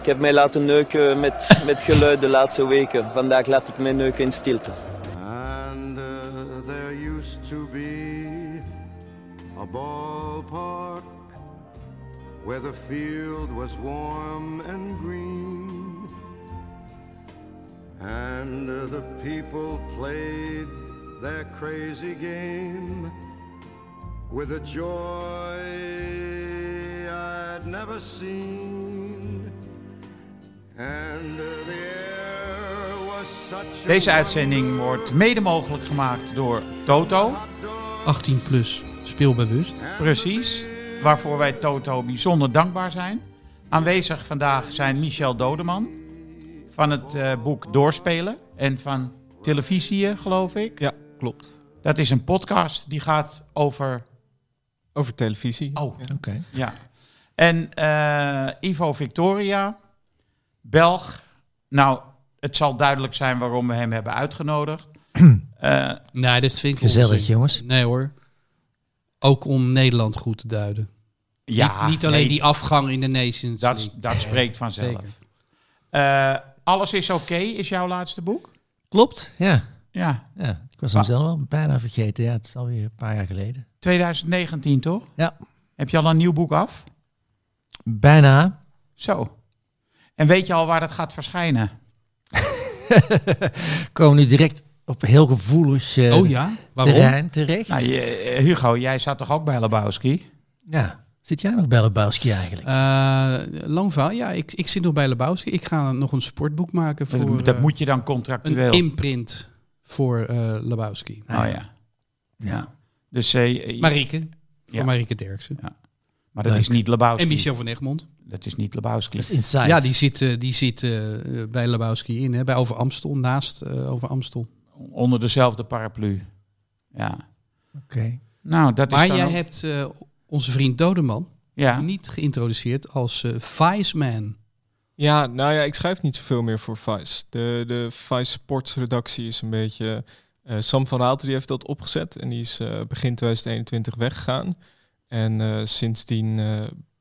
ik heb mij laten neuken met, met geluid de laatste weken. Vandaag laat ik mij neuken in stilte. And uh, there used to be a ballpark where the field was warm and green. And uh, the people played their crazy game with a joy I'd never seen. Deze uitzending wordt mede mogelijk gemaakt door Toto. 18 plus speelbewust. Precies. Waarvoor wij Toto bijzonder dankbaar zijn. Aanwezig vandaag zijn Michel Dodeman. Van het eh, boek Doorspelen. En van televisie, geloof ik. Ja, klopt. Dat is een podcast die gaat over. Over televisie. Oh, Oké. ja. En eh, Ivo Victoria, Belg. Nou, het zal duidelijk zijn waarom we hem hebben uitgenodigd. Eh, Nee, dat vind ik Gezellig, onzin. jongens. Nee hoor. Ook om Nederland goed te duiden. ja, niet, niet alleen nee, die afgang in de Nations Dat, League. dat spreekt vanzelf. Eh, Alles is oké is jouw laatste boek? Klopt, ja. Ja, ja. Ik was hem zelf al bijna vergeten. Ja, het is alweer een paar jaar geleden. 2019 toch? Ja. Heb je al een nieuw boek af? Bijna. Zo. En weet je al waar dat gaat verschijnen? Komen nu direct op heel gevoelig eh, Oh ja? Waarom? terrein terecht. Nou, je- eh, Hugo, jij zat toch ook bij Lebowski? Ja. Zit jij nog bij Lebowski eigenlijk? Eh, lang verhaal. Ja, ik, ik zit nog bij Lebowski. Ik ga nog een sportboek maken voor dat dat moet je dan een contractueel. imprint voor eh Lebowski. Oh ja. Ja. Dus, eh, Marieke. Voor Ja. Marieke Derksen. Maar dat Leuk. is niet Lebowski. En Michel van Egmond. Dat is niet Lebowski. Dat is Inside. Ja, die zit, eh, die zit eh, bij Lebowski in. Hè, bij Over Amstel, naast eh, Over Amstel. Onder dezelfde paraplu. Ja. Oké. Nou, dat Maar is dan jij ook- hebt eh, onze vriend Dodeman Ja. niet geïntroduceerd als eh Vice Man. Ja, nou ja, ik schrijf niet zoveel meer voor Vice. De, de Vice Sports redactie is een beetje... eh, Sam van Raalte die heeft dat opgezet en die is eh, begin 2021 weggegaan. En eh, sindsdien eh,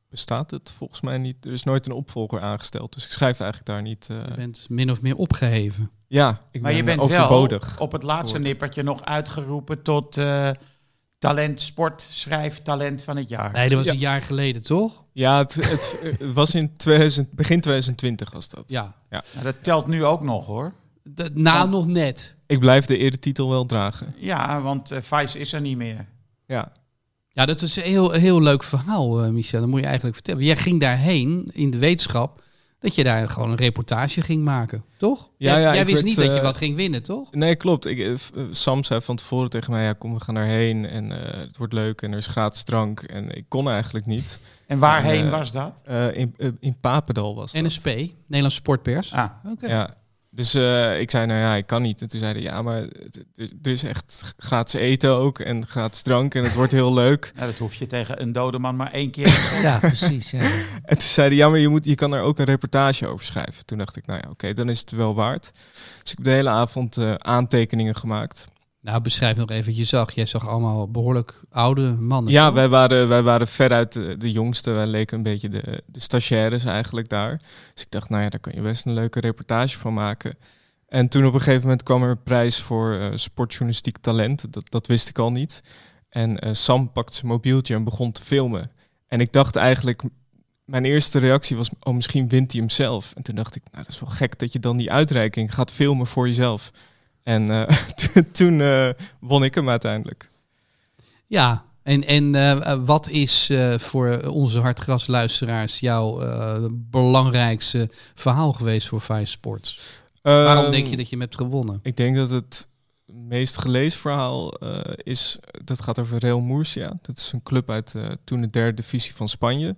bestaat het volgens mij niet. Er is nooit een opvolger aangesteld, dus ik schrijf eigenlijk daar niet... eh, Je bent min of meer opgeheven. ja, ik Maar ben je bent overbodig. wel op het laatste nippertje nog uitgeroepen tot eh, talent, sport, schrijftalent van het jaar. Nee, dat was Ja. een jaar geleden, toch? Ja, het, het, het was in 2000, begin 2020 was dat. Ja. Nou, dat telt nu ook nog hoor. De, na Want- nog net. Ik blijf de eretitel wel dragen. Ja, want eh Vice is er niet meer. Ja, Ja, dat is een heel, heel leuk verhaal, eh, Michel. Dat moet je eigenlijk vertellen. Jij ging daarheen in de wetenschap dat je daar gewoon een reportage ging maken, toch? Ja, jij ja, jij ik wist werd, niet dat je eh, wat ging winnen, toch? Nee, klopt. Ik, eh, Sam zei van tevoren tegen mij, ja, kom, we gaan daarheen en eh, het wordt leuk en er is gratis drank. En ik kon eigenlijk niet. En waarheen was dat? Eh, in, in Papendal was dat. NSP, Nederlandse Sportpers. Ah, Oké. Ja. Dus eh, ik zei, nou ja, ik kan niet. En toen zeiden ja, maar er is echt gratis eten ook en gratis drank en het wordt heel leuk. nou, dat hoef je tegen een dode man maar één keer. Ja, precies. Ja. En toen zeiden ja, maar je, moet, je kan er ook een reportage over schrijven. Toen dacht ik, nou ja, oké, dan is het wel waard. Dus ik heb de hele avond eh, aantekeningen gemaakt. Nou, beschrijf nog even wat je zag. Jij zag allemaal behoorlijk oude mannen. Ja, toch? wij waren, wij waren veruit de, de jongste. Wij leken een beetje de, de stagiaires eigenlijk daar. Dus ik dacht, nou ja, daar kan je best een leuke reportage van maken. En toen op een gegeven moment kwam er een prijs voor eh, sportjournalistiek talent. Dat, dat wist ik al niet. En eh, Sam pakte zijn mobieltje en begon te filmen. En ik dacht eigenlijk, mijn eerste reactie was, oh misschien wint hij hem zelf. En toen dacht ik, nou dat is wel gek dat je dan die uitreiking gaat filmen voor jezelf. En eh, toen eh, won ik hem uiteindelijk. Ja, en, en eh, wat is voor onze hartgrasluisteraars jouw belangrijkste verhaal geweest voor Vice Sports? Waarom Ehm, denk je dat je hem hebt gewonnen? Ik denk dat het meest gelezen verhaal is, dat gaat over Real Murcia. Dat is een club uit toen de derde divisie van Spanje.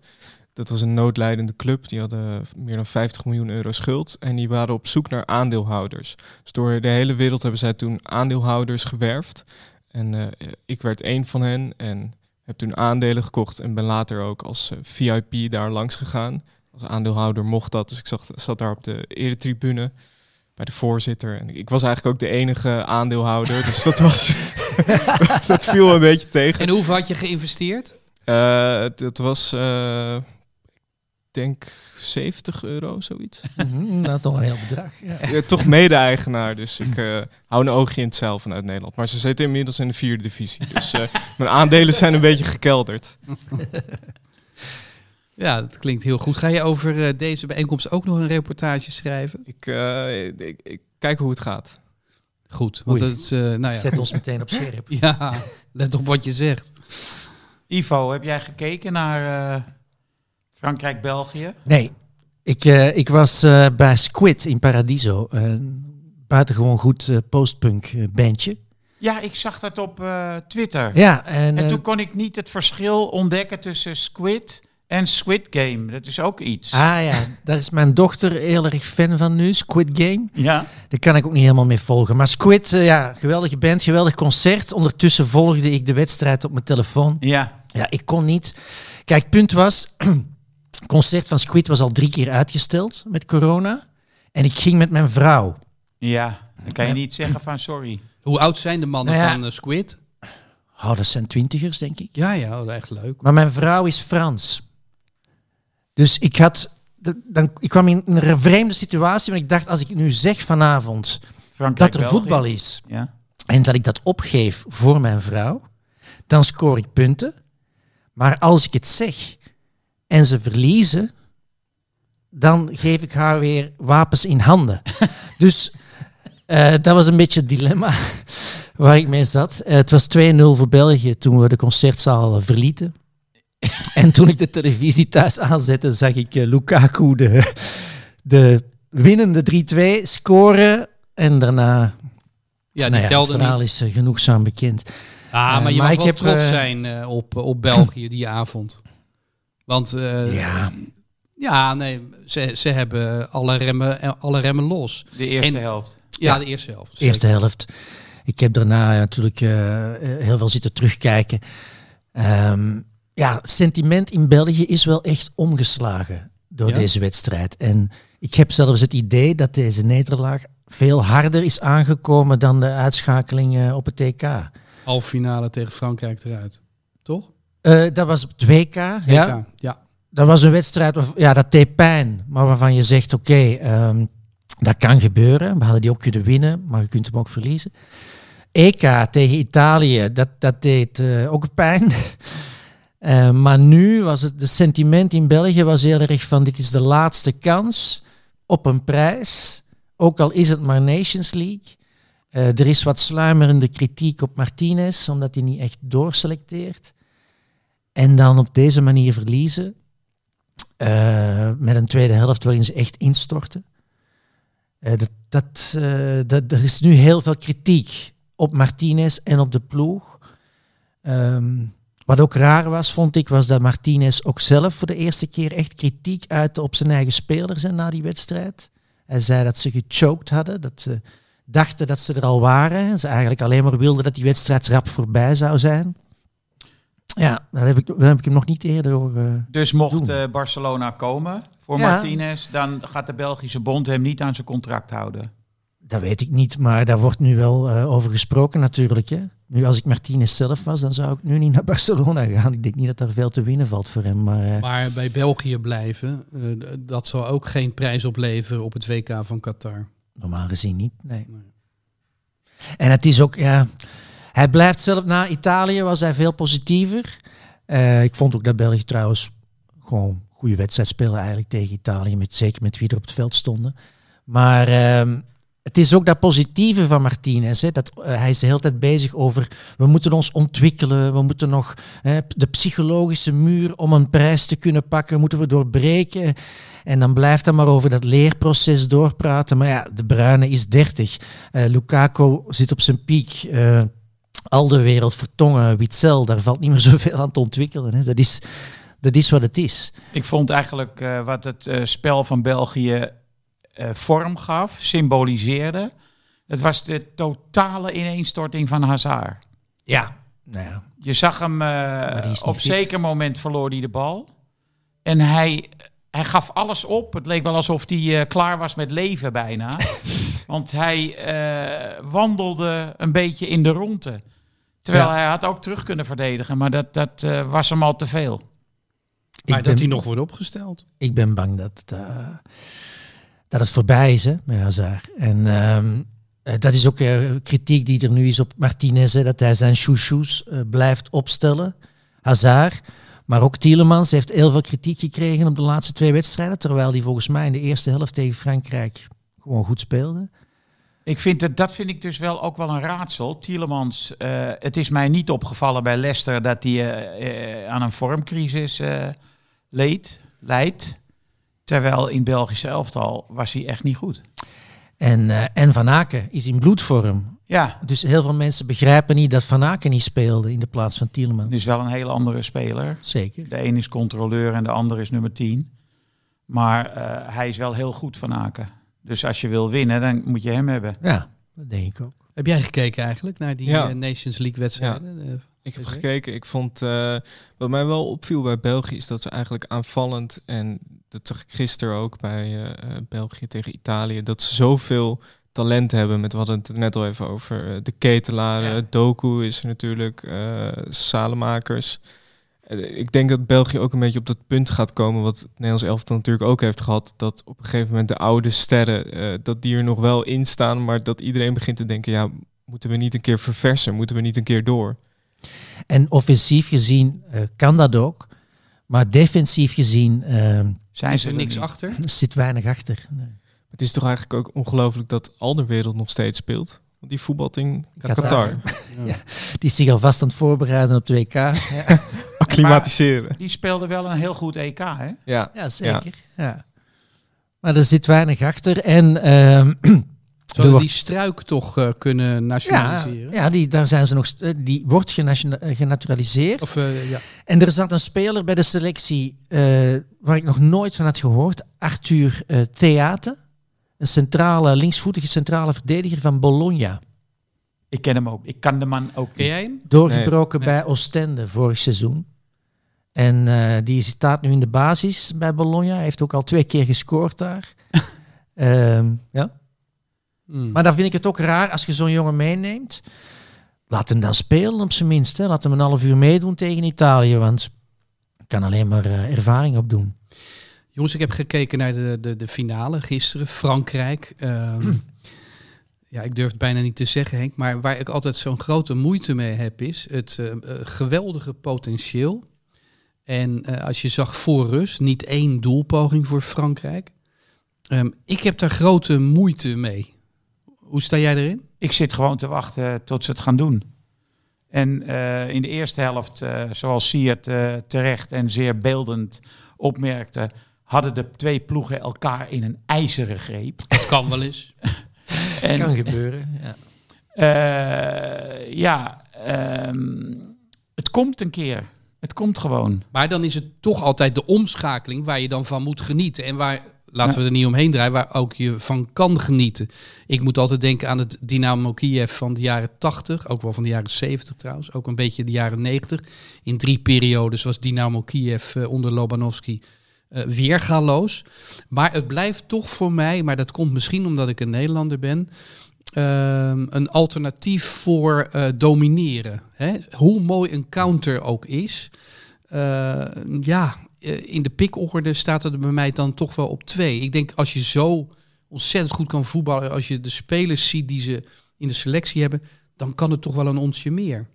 Dat was een noodlijdende club. Die hadden meer dan 50 miljoen euro schuld. En die waren op zoek naar aandeelhouders. Dus door de hele wereld hebben zij toen aandeelhouders gewerfd. En eh, ik werd één van hen. En heb toen aandelen gekocht. En ben later ook als eh, VIP daar langs gegaan. Als aandeelhouder mocht dat. Dus ik zat, zat daar op de eretribune bij de voorzitter. En ik was eigenlijk ook de enige aandeelhouder. dus dat was. dat viel een beetje tegen. En hoeveel had je geïnvesteerd? Eh, het, het was, eh, ik denk 70 euro, zoiets. Mhm, dat is toch een heel bedrag. Ja. Ja, toch mede-eigenaar, dus ik eh, hou een oogje in het zeil vanuit Nederland. Maar ze zitten inmiddels in de vierde divisie, dus eh, mijn aandelen zijn een beetje gekelderd. Ja, dat klinkt heel goed. Ga je over eh, deze bijeenkomst ook nog een reportage schrijven? Ik, eh, ik, ik kijk hoe het gaat. Goed, want Oei. het is, eh, nou ja. Zet ons meteen op scherp. Ja, let op wat je zegt. Ivo, heb jij gekeken naar eh, Frankrijk-België? Nee, ik, eh, ik was eh, bij Squid in Paradiso. Een buitengewoon goed eh, postpunk eh, bandje. Ja, ik zag dat op eh, Twitter. Ja, en, En eh, toen kon ik niet het verschil ontdekken tussen Squid en Squid Game. Dat is ook iets. ah ja, daar is mijn dochter heel erg fan van nu, Squid Game. Ja. Daar kan ik ook niet helemaal mee volgen. Maar Squid, eh, ja, geweldige band, geweldig concert. Ondertussen volgde ik de wedstrijd op mijn telefoon. Ja. Ja, ik kon niet. Kijk, punt was, het concert van Squid was al drie keer uitgesteld met corona. En ik ging met mijn vrouw. Ja. Dan kan je niet zeggen van sorry. Hoe oud zijn de mannen Nou ja. van eh, Squid? Oh, dat zijn twintigers, denk ik. Ja, ja, oh, echt leuk. Maar mijn vrouw is Frans. Dus ik had... de- Dan, ik kwam in een vreemde situatie, want ik dacht, als ik nu zeg vanavond dat er voetbal is Ja. en dat ik dat opgeef voor mijn vrouw, dan scoor ik punten. Maar als ik het zeg en ze verliezen, dan geef ik haar weer wapens in handen. dus eh, dat was een beetje het dilemma waar ik mee zat. Eh, het was 2-0 voor België toen we de concertzaal eh, verlieten. en toen ik de televisie thuis aanzette, zag ik Lukaku de, de winnende 3-2 scoren. En daarna, Ja, die nou ja, het verhaal niet. is genoegzaam bekend. Ah, maar je maar mag ik wel heb, trots zijn op, op België die avond. Want eh, Ja. ja, nee, ze, ze hebben alle remmen, alle remmen los. De eerste En- helft. Ja, Ja. de eerste helft. Eerste helft. Ik heb daarna natuurlijk eh, eh, heel veel zitten terugkijken. Ehm, ja, sentiment in België is wel echt omgeslagen door Ja? deze wedstrijd. En ik heb zelfs het idee dat deze nederlaag veel harder is aangekomen dan de uitschakeling eh, op het TK. Halve finale tegen Frankrijk eruit. Eh, dat was op het WK. Ja, WK, ja. dat was een wedstrijd, waar, ja, dat deed pijn, maar waarvan je zegt, oké, ehm, dat kan gebeuren. We hadden die ook kunnen winnen, maar je kunt hem ook verliezen. EK tegen Italië, dat, dat deed eh, ook pijn. Eh, maar nu was het, de sentiment in België was heel erg van, dit is de laatste kans op een prijs, ook al is het maar Nations League. Eh, er is wat sluimerende kritiek op Martinez, omdat hij niet echt doorselecteert. En dan op deze manier verliezen. eh, met een tweede helft waarin ze echt instorten. Eh, dat, dat, eh, dat, er is nu heel veel kritiek op Martinez en op de ploeg. Ehm, wat ook raar was, vond ik, was dat Martinez ook zelf voor de eerste keer echt kritiek uitte op zijn eigen spelers na die wedstrijd. Hij zei dat ze gechoked hadden, dat ze dachten dat ze er al waren. En ze eigenlijk alleen maar wilden dat die wedstrijd rap voorbij zou zijn. Ja, daar heb ik, daar heb ik hem nog niet eerder over. Dus mocht Doen. eh, Barcelona komen voor Ja. Martinez, dan gaat de Belgische bond hem niet aan zijn contract houden. Dat weet ik niet, maar daar wordt nu wel eh, over gesproken natuurlijk. Hè. Nu, als ik Martinez zelf was, dan zou ik nu niet naar Barcelona gaan. Ik denk niet dat er veel te winnen valt voor hem. Maar, eh, Maar bij België blijven, eh, dat zal ook geen prijs opleveren op het WK van Qatar. normaal gezien niet, nee. En het is ook, ja... Hij blijft zelf na Italië, was hij veel positiever. Eh, ik vond ook dat België trouwens gewoon goede wedstrijd spelen eigenlijk tegen Italië. Met, zeker met wie er op het veld stonden. Maar ehm, het is ook dat positieve van Martinez. Hè, dat, eh, hij is de hele tijd bezig over, we moeten ons ontwikkelen. We moeten nog de psychologische muur om een prijs te kunnen pakken, moeten we doorbreken. En dan blijft hij maar over dat leerproces doorpraten. Maar ja, de Bruine is 30. Eh, Lukaku zit op zijn piek. Eh Alderwereld, Vertongen, Witzel, daar valt niet meer zoveel aan te ontwikkelen. Hè. Dat, is, Dat is wat het is. Ik vond eigenlijk eh, wat het eh, spel van België eh, vorm gaf, symboliseerde. Het was de totale ineenstorting van Hazard. Ja. Nou ja. Je zag hem, op fit. zeker moment verloor hij de bal. En hij, hij gaf alles op. Het leek wel alsof hij klaar was met leven bijna. Want hij wandelde een beetje in de ronde. Terwijl Ja. hij had ook terug kunnen verdedigen. Maar dat, dat eh, was hem al te veel. Maar Ik dat ben- hij nog wordt opgesteld. Ik ben bang dat het, eh, dat het voorbij is hè, met Hazard. En ehm, eh, dat is ook eh, kritiek die er nu is op Martinez, hè, dat hij zijn chouchous eh, blijft opstellen. Hazard, maar ook Tielemans heeft heel veel kritiek gekregen op de laatste twee wedstrijden, terwijl hij volgens mij in de eerste helft tegen Frankrijk gewoon goed speelde. Ik vind het, dat vind ik dus wel ook wel een raadsel. Tielemans, eh, het is mij niet opgevallen bij Leicester dat hij eh, eh, aan een vormcrisis leed, leidt. Terwijl in Belgische elftal was hij echt niet goed. En, en Van Aken is in bloedvorm. Ja, Dus heel veel mensen begrijpen niet dat Van Aken niet speelde in de plaats van Tielemans. het is wel een hele andere speler. Zeker. De een is controleur en de ander is nummer 10. Maar hij is wel heel goed van Aken. Dus als je wil winnen, dan moet je hem hebben. Ja, dat denk ik ook. Heb jij gekeken eigenlijk naar die Ja. eh, Nations League wedstrijden? Eh, Ik heb gekeken. Ik vond eh, wat mij wel opviel bij België is dat ze eigenlijk aanvallend en dat zag ik gisteren ook bij eh, eh, België tegen Italië dat ze zoveel talent hebben. Met we hadden het net al even over de ketelaren, Doku is er natuurlijk, eh Salemakers. Eh, Ik denk dat België ook een beetje op dat punt gaat komen, wat het Nederlands elftal natuurlijk ook heeft gehad, dat op een gegeven moment de oude sterren, eh, dat die er nog wel in staan, maar dat iedereen begint te denken, ja, moeten we niet een keer verversen, moeten we niet een keer door? En offensief gezien eh, kan dat ook. Maar defensief gezien eh, Zijn ze er er niks niet. achter? zit weinig achter. Nee. Het is toch eigenlijk ook ongelooflijk dat Alderwereld nog steeds speelt. Want die voetbalt in Qatar. Qatar. Ja. Die is zich alvast aan het voorbereiden op 2K. Ja, Acclimatiseren. Die speelde wel een heel goed EK, hè? Ja. ja zeker. Ja. Maar er zit weinig achter. En ehm, Zouden Door- die struik toch eh, kunnen ja, nationaliseren? ja die, daar zijn ze nog, eh, die wordt eh, genaturaliseerd. Of eh, ja. En er zat een speler bij de selectie eh, waar ik nog nooit van had gehoord. Arthur eh Theate. Een centrale, linksvoetige centrale verdediger van Bologna. Ik ken hem ook. Ik kan de man ook Ken jij hem? Doorgebroken Nee. bij Oostende vorig seizoen. En eh, die staat nu in de basis bij Bologna. Hij heeft ook al twee keer gescoord daar. Ehm, ja. Hmm. Maar dan vind ik het ook raar als je zo'n jongen meeneemt. Laat hem dan spelen op zijn minst. Hè. Laat hem een half uur meedoen tegen Italië. Want kan alleen maar eh, ervaring opdoen. Jongens, ik heb gekeken naar de, de, de finale gisteren. Frankrijk. Ehm, ja, ik durf het bijna niet te zeggen, Henk. Maar waar ik altijd zo'n grote moeite mee heb, is het eh, geweldige potentieel. En eh, als je zag voor rust, niet één doelpoging voor Frankrijk. Ehm, ik heb daar grote moeite mee. Hoe sta jij erin? Ik zit gewoon te wachten tot ze het gaan doen. En eh, in de eerste helft, eh, zoals Siert eh, terecht en zeer beeldend opmerkte, hadden de twee ploegen elkaar in een ijzeren greep. Het kan wel eens. En, kan gebeuren. Ja. eh, ja, ehm, het komt een keer. Het komt gewoon. Maar dan is het toch altijd de omschakeling waar je dan van moet genieten. En waar, laten we er niet omheen draaien, waar ook je van kan genieten. Ik moet altijd denken aan het Dynamo Kiev van de jaren 80. Ook wel van de jaren 70 trouwens. Ook een beetje de jaren 90. In drie periodes was Dynamo Kiev eh, onder Lobanovsky eh, weergaloos. Maar het blijft toch voor mij, maar dat komt misschien omdat ik een Nederlander ben... ehm, een alternatief voor eh, domineren. Hè? Hoe mooi een counter ook is... Eh, ja, eh, in de pikorde staat er bij mij dan toch wel op twee. Ik denk als je zo ontzettend goed kan voetballen, als je de spelers ziet die ze in de selectie hebben, dan kan het toch wel een onsje meer.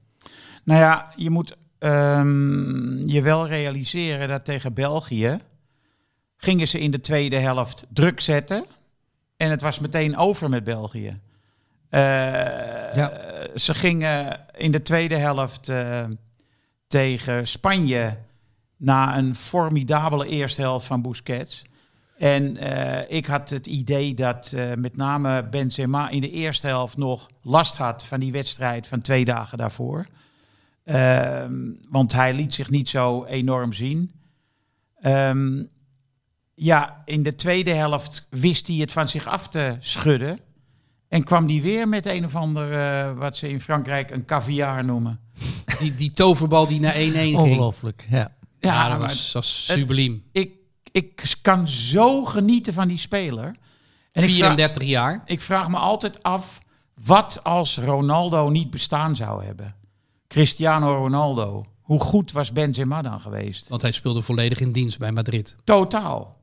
Nou ja, je moet ehm, je wel realiseren dat tegen België gingen ze in de tweede helft druk zetten. En het was meteen over met België. Eh, Ze gingen in de tweede helft eh, tegen Spanje na een formidabele eerste helft van Busquets. En eh, ik had het idee dat met name Benzema in de eerste helft nog last had van die wedstrijd van twee dagen daarvoor. Ehm, want hij liet zich niet zo enorm zien. Ehm, ja, in de tweede helft wist hij het van zich af te schudden. En kwam hij weer met een of ander, eh, wat ze in Frankrijk een caviar noemen. Die, die toverbal die naar 1-1 ging. Ongelooflijk, ja. Ja, dat was, dat was subliem. ik, ik kan zo genieten van die speler. En ik vraag, 34 jaar. ik vraag me altijd af, wat als Ronaldo niet bestaan zou hebben? Cristiano Ronaldo. Hoe goed was Benzema dan geweest? Want hij speelde volledig in dienst bij Madrid. Totaal.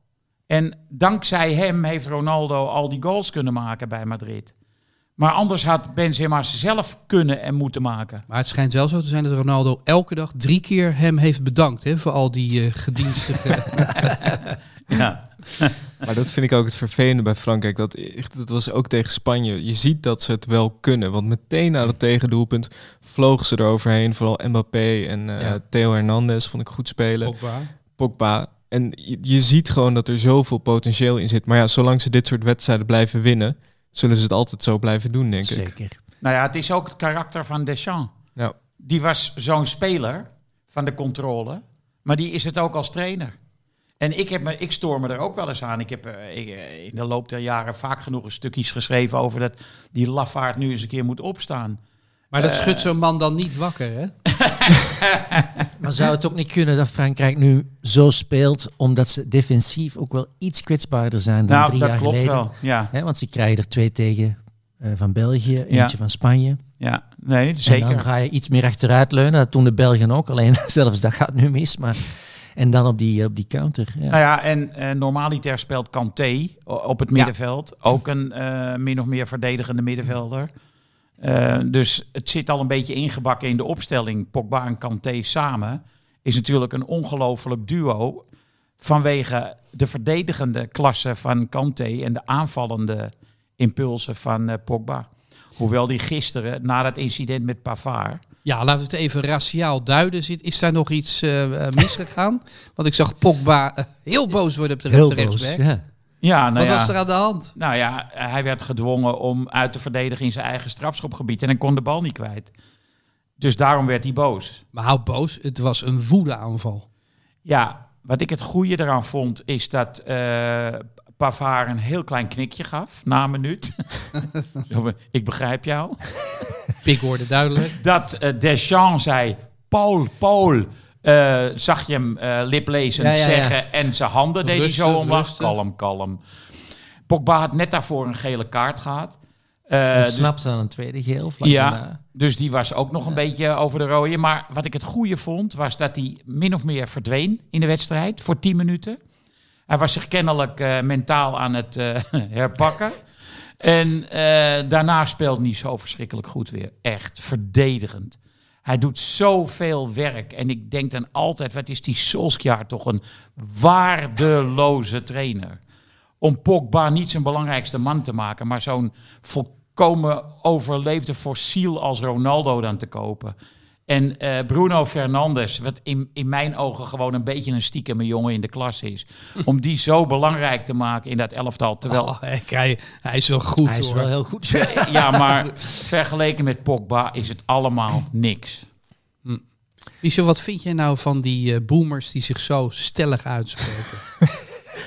En dankzij hem heeft Ronaldo al die goals kunnen maken bij Madrid. Maar anders had Benzema zelf kunnen en moeten maken. Maar het schijnt wel zo te zijn dat Ronaldo elke dag drie keer hem heeft bedankt. Hè, voor al die eh, gedienstige... Ja. Maar dat vind ik ook het vervelende bij Frankrijk. Dat, dat was ook tegen Spanje. Je ziet dat ze het wel kunnen. Want meteen na het tegendoelpunt vlogen ze eroverheen. Vooral Mbappé en eh, Ja. Theo Hernandez vond ik goed spelen. Pogba. Pogba. En je, je ziet gewoon dat er zoveel potentieel in zit. Maar ja, zolang ze dit soort wedstrijden blijven winnen, zullen ze het altijd zo blijven doen, denk ik. Zeker. Nou ja, het is ook het karakter van Deschamps. Ja. Die was zo'n speler van de controle, maar die is het ook als trainer. En ik, heb me, ik stoor me er ook wel eens aan. Ik heb eh, ik, eh, in de loop der jaren vaak genoeg stukjes geschreven over dat die lafaard nu eens een keer moet opstaan. Maar dat Eh. schudt zo'n man dan niet wakker, hè? Maar zou het ook niet kunnen dat Frankrijk nu zo speelt, omdat ze defensief ook wel iets kwetsbaarder zijn dan nou, drie dat jaar klopt geleden? wel. Ja, Hè, want ze krijgen er twee tegen eh, van België, eentje Ja. van Spanje. ja. nee, En dan zeker. ga je iets meer achteruit leunen. Dat doen de Belgen ook, alleen zelfs dat gaat nu mis. Maar, en dan op die, op die counter. Ja. Nou ja, en eh, normaliter speelt Kanté op het middenveld. Ook een eh, min of meer verdedigende middenvelder. Eh, dus het zit al een beetje ingebakken in de opstelling. Pogba en Kanté samen is natuurlijk een ongelofelijk duo. Vanwege de verdedigende klasse van Kanté en de aanvallende impulsen van eh, Pogba. Hoewel die gisteren, na dat incident met Pavard... Ja, laten we het even raciaal duiden. Zit, is daar nog iets eh, misgegaan? Want ik zag Pogba heel boos worden op de, rechtsback. Ja. Ja, nou Wat ja. was er aan de hand? Nou ja, hij werd gedwongen om uit te verdedigen in zijn eigen strafschopgebied. En hij kon de bal niet kwijt. Dus daarom werd hij boos. Maar hou boos, het was een woedeaanval. Ja, wat ik het goede eraan vond, is dat eh Pavard een heel klein knikje gaf na een minuut. Ik begrijp jou. Pik hoorde duidelijk. Dat eh, Deschamps zei, Paul, Paul. Eh, zag je hem eh liplezend Ja, ja, ja. zeggen en zijn handen deed hij zo omlaag. Kalm, kalm. Pogba had net daarvoor een gele kaart gehad. Eh, dus- Ontsnapt aan een tweede geel. Ja. Dus die was ook nog een beetje over de rode. Maar wat ik het goede vond, was dat hij min of meer verdween in de wedstrijd voor 10 minuten. Hij was zich kennelijk mentaal aan het herpakken. En daarna speelt hij niet zo verschrikkelijk goed weer. Echt verdedigend. Hij doet zoveel werk. En ik denk dan altijd, wat is die Solskjaer toch een waardeloze trainer. Om Pogba niet zijn belangrijkste man te maken, maar zo'n volkomen overleefde fossiel als Ronaldo dan te kopen. En eh, Bruno Fernandes, wat in, in mijn ogen gewoon een beetje een stiekeme jongen in de klas is. Om die zo belangrijk te maken in dat elftal. Terwijl, Oh, hij, hij is wel goed Hij is hoor. wel heel goed. ja, maar vergeleken met Pogba is het allemaal niks. Michel, wat vind jij nou van die eh, boomers die zich zo stellig uitspreken?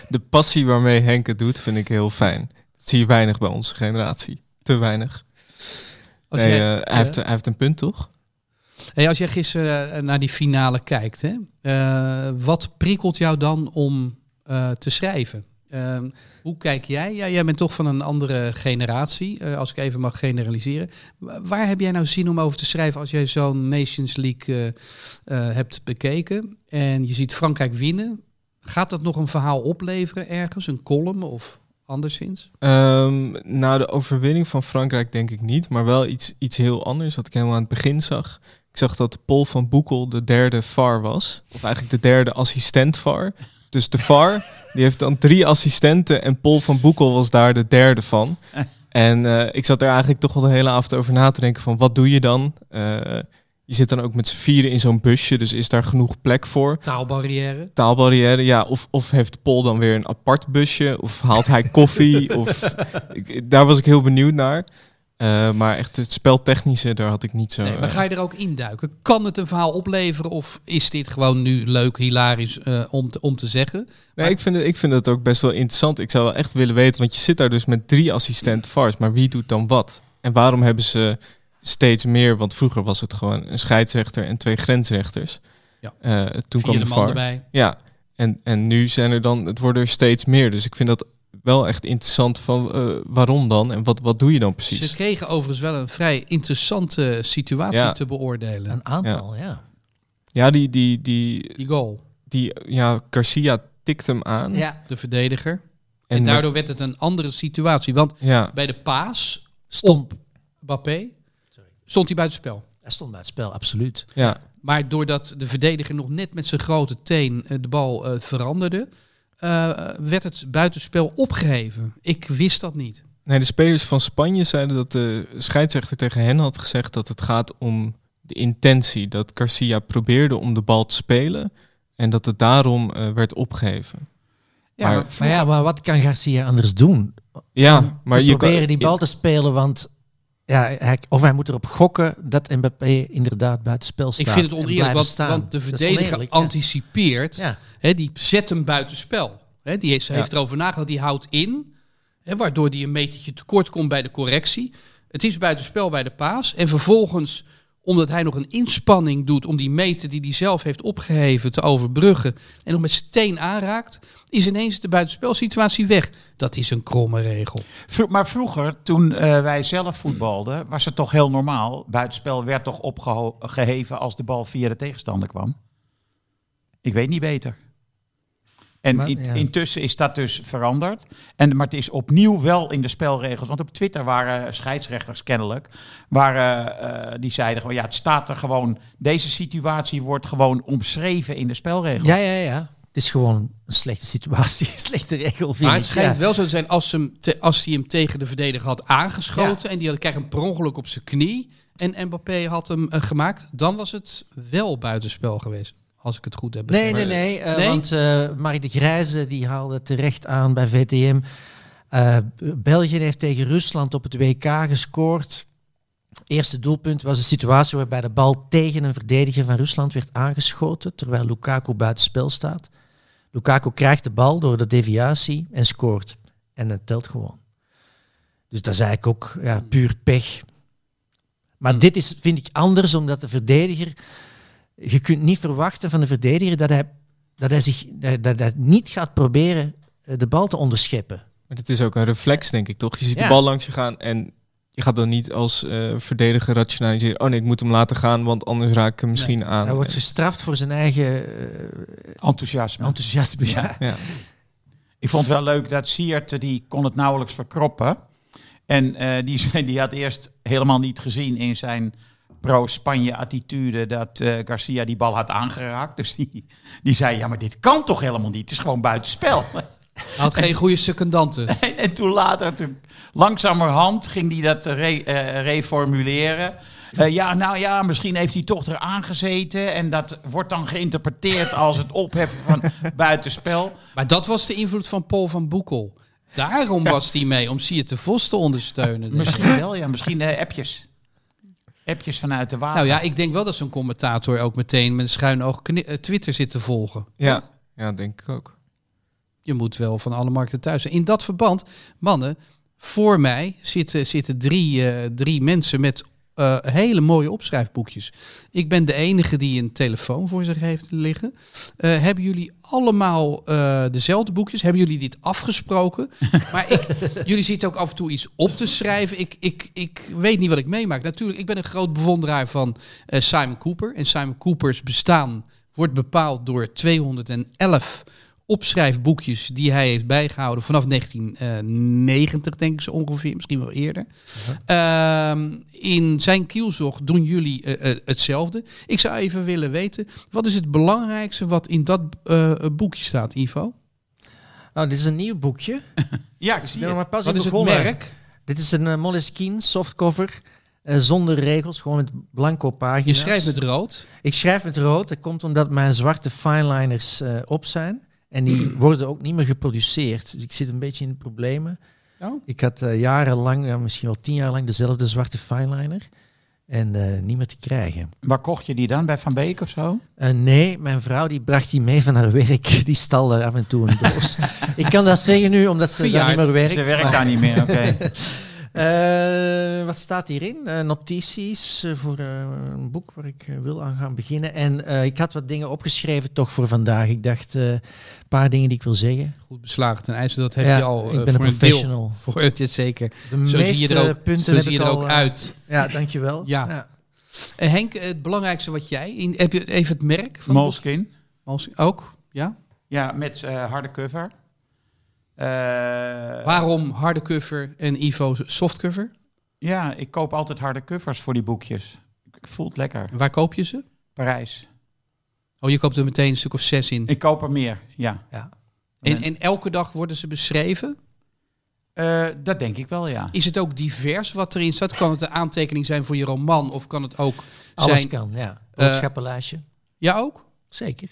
De passie waarmee Henk het doet, vind ik heel fijn. Dat zie je weinig bij onze generatie. Te weinig. Als, Nee, jij, eh, hij, heeft, hij heeft een punt, toch? Als jij gisteren eh, naar die finale kijkt, hè, eh, wat prikkelt jou dan om eh, te schrijven? Ehm, hoe kijk jij? Ja, jij bent toch van een andere generatie, als ik even mag generaliseren. Wa- Waar heb jij nou zin om over te schrijven als jij zo'n Nations League hebt bekeken en je ziet Frankrijk winnen? Gaat dat nog een verhaal opleveren ergens, een column of anderszins? Ehm, nou, de overwinning van Frankrijk denk ik niet, maar wel iets, iets heel anders wat ik helemaal aan het begin zag. Ik zag dat Paul van Boekel de derde VAR was, of eigenlijk de derde assistent VAR. Dus de VAR, die heeft dan drie assistenten en Paul van Boekel was daar de derde van. En eh, ik zat er eigenlijk toch wel de hele avond over na te denken van wat doe je dan? Eh, je zit dan ook met z'n vieren in zo'n busje, dus is daar genoeg plek voor? Taalbarrière. taalbarrière, ja. Of, of heeft Paul dan weer een apart busje? Of haalt hij koffie? of, ik, daar was ik heel benieuwd naar. Eh, maar echt het speltechnische, daar had ik niet zo... Nee, maar eh, ga je er ook induiken? Kan het een verhaal opleveren of is dit gewoon nu leuk, hilarisch eh, om, te, om te zeggen? Nee, ik vind, het, ik vind het ook best wel interessant. Ik zou wel echt willen weten, want je zit daar dus met drie assistenten VARs. Maar wie doet dan wat? En waarom hebben ze steeds meer? Want vroeger was het gewoon een scheidsrechter en twee grensrechters. Ja. Toen kwam de man VAR. erbij. Ja, en, en nu zijn er dan, het worden er steeds meer. Dus ik vind dat wel echt interessant van eh, waarom dan en wat, wat doe je dan precies? Ze kregen overigens wel een vrij interessante situatie Ja. te beoordelen. Een aantal, ja. Ja, die, die, die, Die goal, die, ja, Garcia tikt hem aan. Ja, de verdediger. En, en daardoor werd het een andere situatie. Want Ja, bij de paas stond, Mbappé stond hij buitenspel. hij stond bij het spel, absoluut. ja, Maar doordat de verdediger nog net met zijn grote teen eh, de bal eh, veranderde, eh, werd het buitenspel opgeheven. Ik wist dat niet. Nee, de spelers van Spanje zeiden dat de scheidsrechter tegen hen had gezegd dat het gaat om de intentie. Dat Garcia probeerde om de bal te spelen en dat het daarom eh, werd opgegeven. Ja, Maar- maar Maar ja, maar wat kan Garcia anders doen? Ja, maar te je proberen kan, die bal te spelen, want ja, hij, of hij moet erop gokken dat Mbappé inderdaad buiten spel staat. Ik vind het oneerlijk, want, staan. want de verdediger ja. anticipeert. Ja. Hè, die zet hem buitenspel. Hè, die heeft, Ja. heeft erover nagedacht, die houdt in. Hè, waardoor die een metertje tekort komt bij de correctie. Het is buitenspel bij de paas. En vervolgens, omdat hij nog een inspanning doet om die meter die hij zelf heeft opgeheven te overbruggen. En nog met zijn teen aanraakt, is ineens de buitenspelsituatie weg. Dat is een kromme regel. Maar vroeger, toen eh, wij zelf voetbalden, was het toch heel normaal. Buitenspel werd toch opgeheven als de bal via de tegenstander kwam. Ik weet niet beter. En Maar, in- ja. intussen is dat dus veranderd. En, maar het is opnieuw wel in de spelregels. Want op Twitter waren scheidsrechters kennelijk. Waren, eh, die zeiden gewoon, ja, het staat er gewoon. Deze situatie wordt gewoon omschreven in de spelregels. Ja, ja, ja. Het is gewoon een slechte situatie, een slechte regel, vind Maar ik. het schijnt ja. wel zo te zijn als, ze hem te- als hij hem tegen de verdediger had aangeschoten. En die had, kreeg een per ongeluk op zijn knie. En Mbappé had hem eh, gemaakt. Dan was het wel buitenspel geweest. Als ik het goed heb Nee, nee, nee. eh, Nee? Want eh Mark de Grijze die haalde terecht aan bij VTM. Eh, België heeft tegen Rusland op het WK gescoord. Eerste doelpunt was een situatie waarbij de bal tegen een verdediger van Rusland werd aangeschoten, terwijl Lukaku buitenspel staat. Lukaku krijgt de bal door de deviatie en scoort. En het telt gewoon. Dus dat is eigenlijk ook ja, puur pech. Maar Hmm. dit is, vind ik, anders, omdat de verdediger... Je kunt niet verwachten van de verdediger dat hij, dat hij, zich, dat, dat hij niet gaat proberen eh, de bal te onderscheppen. Maar het is ook een reflex, denk ik, toch? Je ziet Ja. de bal langs je gaan en je gaat dan niet als eh, verdediger rationaliseren. Oh nee, ik moet hem laten gaan, want anders raak ik hem misschien aan. Hij wordt gestraft voor zijn eigen eh, Enthousiasme. enthousiasme. Ja. ja. Ik vond het wel leuk dat Siert, die kon het nauwelijks verkroppen. En eh, die, die had eerst helemaal niet gezien in zijn pro-Spanje-attitude dat eh, Garcia die bal had aangeraakt. Dus die, die zei, ja, maar dit kan toch helemaal niet? Het is gewoon buitenspel. Hij had geen goede secondanten. en, en toen later, toen, langzamerhand, ging hij dat re- eh, reformuleren. Eh, ja, nou ja, misschien heeft hij toch eraan gezeten. En dat wordt dan geïnterpreteerd als het opheffen van buitenspel. Maar dat was de invloed van Paul van Boekel. Daarom was hij mee, om Siert de Vos te ondersteunen. Misschien wel, ja. Misschien appjes. Appjes vanuit de water. Nou ja, ik denk wel dat zo'n commentator ook meteen met een schuin oog eh, Twitter zit te volgen. Ja. ja, denk ik ook. Je moet wel van alle markten thuis zijn. In dat verband, mannen, voor mij zitten, zitten drie, eh, drie mensen met eh, hele mooie opschrijfboekjes. Ik ben de enige die een telefoon voor zich heeft liggen. Eh, hebben jullie allemaal eh, dezelfde boekjes? Hebben jullie dit afgesproken? maar ik, jullie zitten ook af en toe iets op te schrijven. Ik, ik, ik weet niet wat ik meemaak. Natuurlijk, ik ben een groot bewonderaar van Simon Cooper. En Simon Coopers bestaan wordt bepaald door 211 opschrijfboekjes die hij heeft bijgehouden vanaf 1990, denk ik zo ongeveer, misschien wel eerder. Ehm, in zijn kielzog doen jullie eh, eh, hetzelfde. Ik zou even willen weten, wat is het belangrijkste wat in dat eh, boekje staat, Ivo? Nou, dit is een nieuw boekje. Ja, ik zie het. maar pas Wat is het merk? Dit is een Moleskine softcover. zonder regels, gewoon met blanco Je pagina's. schrijft met rood. Ik schrijf met rood. Dat komt omdat mijn zwarte fineliners op zijn. En die worden ook niet meer geproduceerd. Dus ik zit een beetje in de problemen. Oh. Ik had eh, jarenlang, ja, misschien wel tien jaar lang, dezelfde zwarte fineliner. En eh, niet meer te krijgen. Waar kocht je die dan? Bij Van Beek of zo? Eh, nee, mijn vrouw die bracht die mee van haar werk. Die stal er af en toe een doos. ik kan dat zeggen nu, omdat ze daar niet meer werkt. Ze werkt maar- daar niet meer, oké. Eh, wat staat hierin? Eh, notities eh, voor eh, een boek waar ik wil aan gaan beginnen. En eh, ik had wat dingen opgeschreven toch voor vandaag. Ik dacht eh, een paar dingen die ik wil zeggen. Goed beslagen ten ijzer, dat heb Ja, je al ik ben voor een een deel. professional. Voor het is zeker. De Zo meeste zie je er ook, punten zo heb zie ik je er al, ook uit. Ja, dankjewel. Ja. Henk, het belangrijkste wat jij... In, heb je even het merk van boek? Moleskine. Moleskine. Ook? Ja? Ja, met eh, harde cover. Eh, Waarom harde cover en Ivo softcover? Ja, ik koop altijd harde covers voor die boekjes. Ik voel het lekker. En waar koop je ze? Parijs. Oh, je koopt er meteen een stuk of zes in. Ik koop er meer, ja. En, en elke dag worden ze beschreven? Eh, dat denk ik wel, ja. Is het ook divers wat erin staat? Kan het een aantekening zijn voor je roman? Of kan het ook Alles zijn... kan, ja. Eh, Boodschappenlijstje. Ja, ook? Zeker.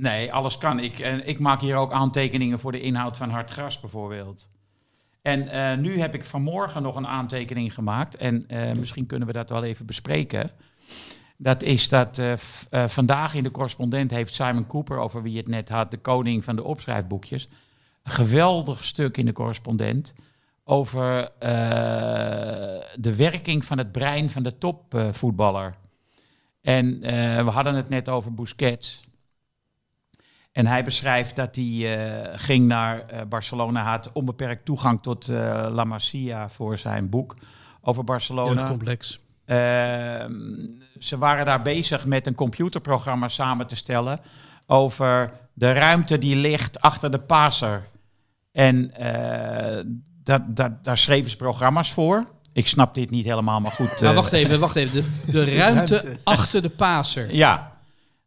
Nee, alles kan. Ik, en ik maak hier ook aantekeningen voor de inhoud van Hard Gras bijvoorbeeld. En eh, nu heb ik vanmorgen nog een aantekening gemaakt. En eh, misschien kunnen we dat wel even bespreken. Dat is dat eh, eh, vandaag in de correspondent heeft Simon Cooper, over wie het net had, de koning van de opschrijfboekjes, een geweldig stuk in de correspondent over eh, de werking van het brein van de topvoetballer. en eh, we hadden het net over Busquets. En hij beschrijft dat hij eh, ging naar eh, Barcelona, had onbeperkt toegang tot eh, La Masia voor zijn boek over Barcelona. Jeugdcomplex. Ehm, ze waren daar bezig met een computerprogramma samen te stellen over de ruimte die ligt achter de passer. En eh, dat, dat, daar schreven ze programma's voor. Ik snap dit niet helemaal, maar goed. Maar wacht even, wacht even. De, de ruimte, achter de paser. ja,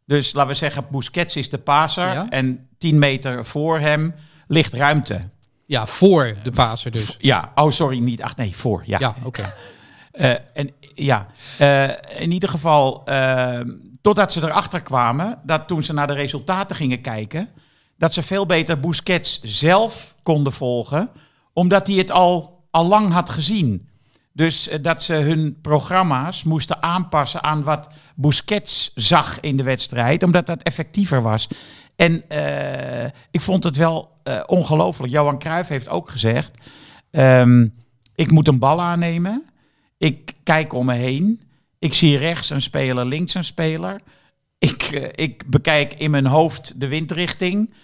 dus laten we zeggen, Busquets is de passer Ja. en 10 meter voor hem ligt ruimte. Ja, voor de paser dus. Ja, oh sorry, niet ach nee, voor. Ja, Ja, oké. Eh, en ja, eh, in ieder geval, eh, totdat ze erachter kwamen dat toen ze naar de resultaten gingen kijken, dat ze veel beter Busquets zelf konden volgen, omdat hij het al, al lang had gezien. Dus eh, dat ze hun programma's moesten aanpassen aan wat Busquets zag in de wedstrijd, omdat dat effectiever was. En eh, ik vond het wel eh, ongelooflijk. Johan Cruijff heeft ook gezegd, ehm, ik moet een bal aannemen. Ik kijk om me heen. Ik zie rechts een speler, links een speler. Ik, ik bekijk in mijn hoofd de windrichting.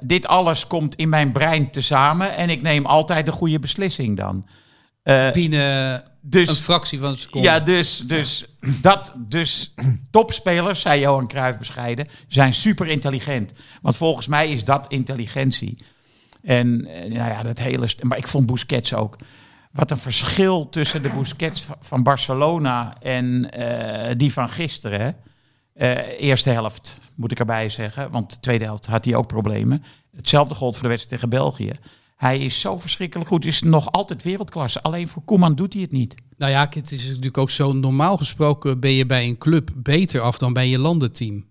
Dit alles komt in mijn brein tezamen en ik neem altijd de goede beslissing dan. Eh, Binnen een dus, fractie van een seconde. ja, dus, dus, dat, dus topspelers, zei Johan Cruijff bescheiden, zijn super intelligent. Want volgens mij is dat intelligentie. En eh, nou ja, dat hele... Maar ik vond Busquets ook. Wat een verschil tussen de Busquets va- van Barcelona en eh, die van gisteren. Eh, eerste helft, moet ik erbij zeggen. Want de tweede helft had hij ook problemen. Hetzelfde gold voor de wedstrijd tegen België. Hij is zo verschrikkelijk goed. Is nog altijd wereldklasse. Alleen voor Koeman doet hij het niet. Nou ja, het is natuurlijk ook zo. Normaal gesproken ben je bij een club beter af dan bij je landenteam.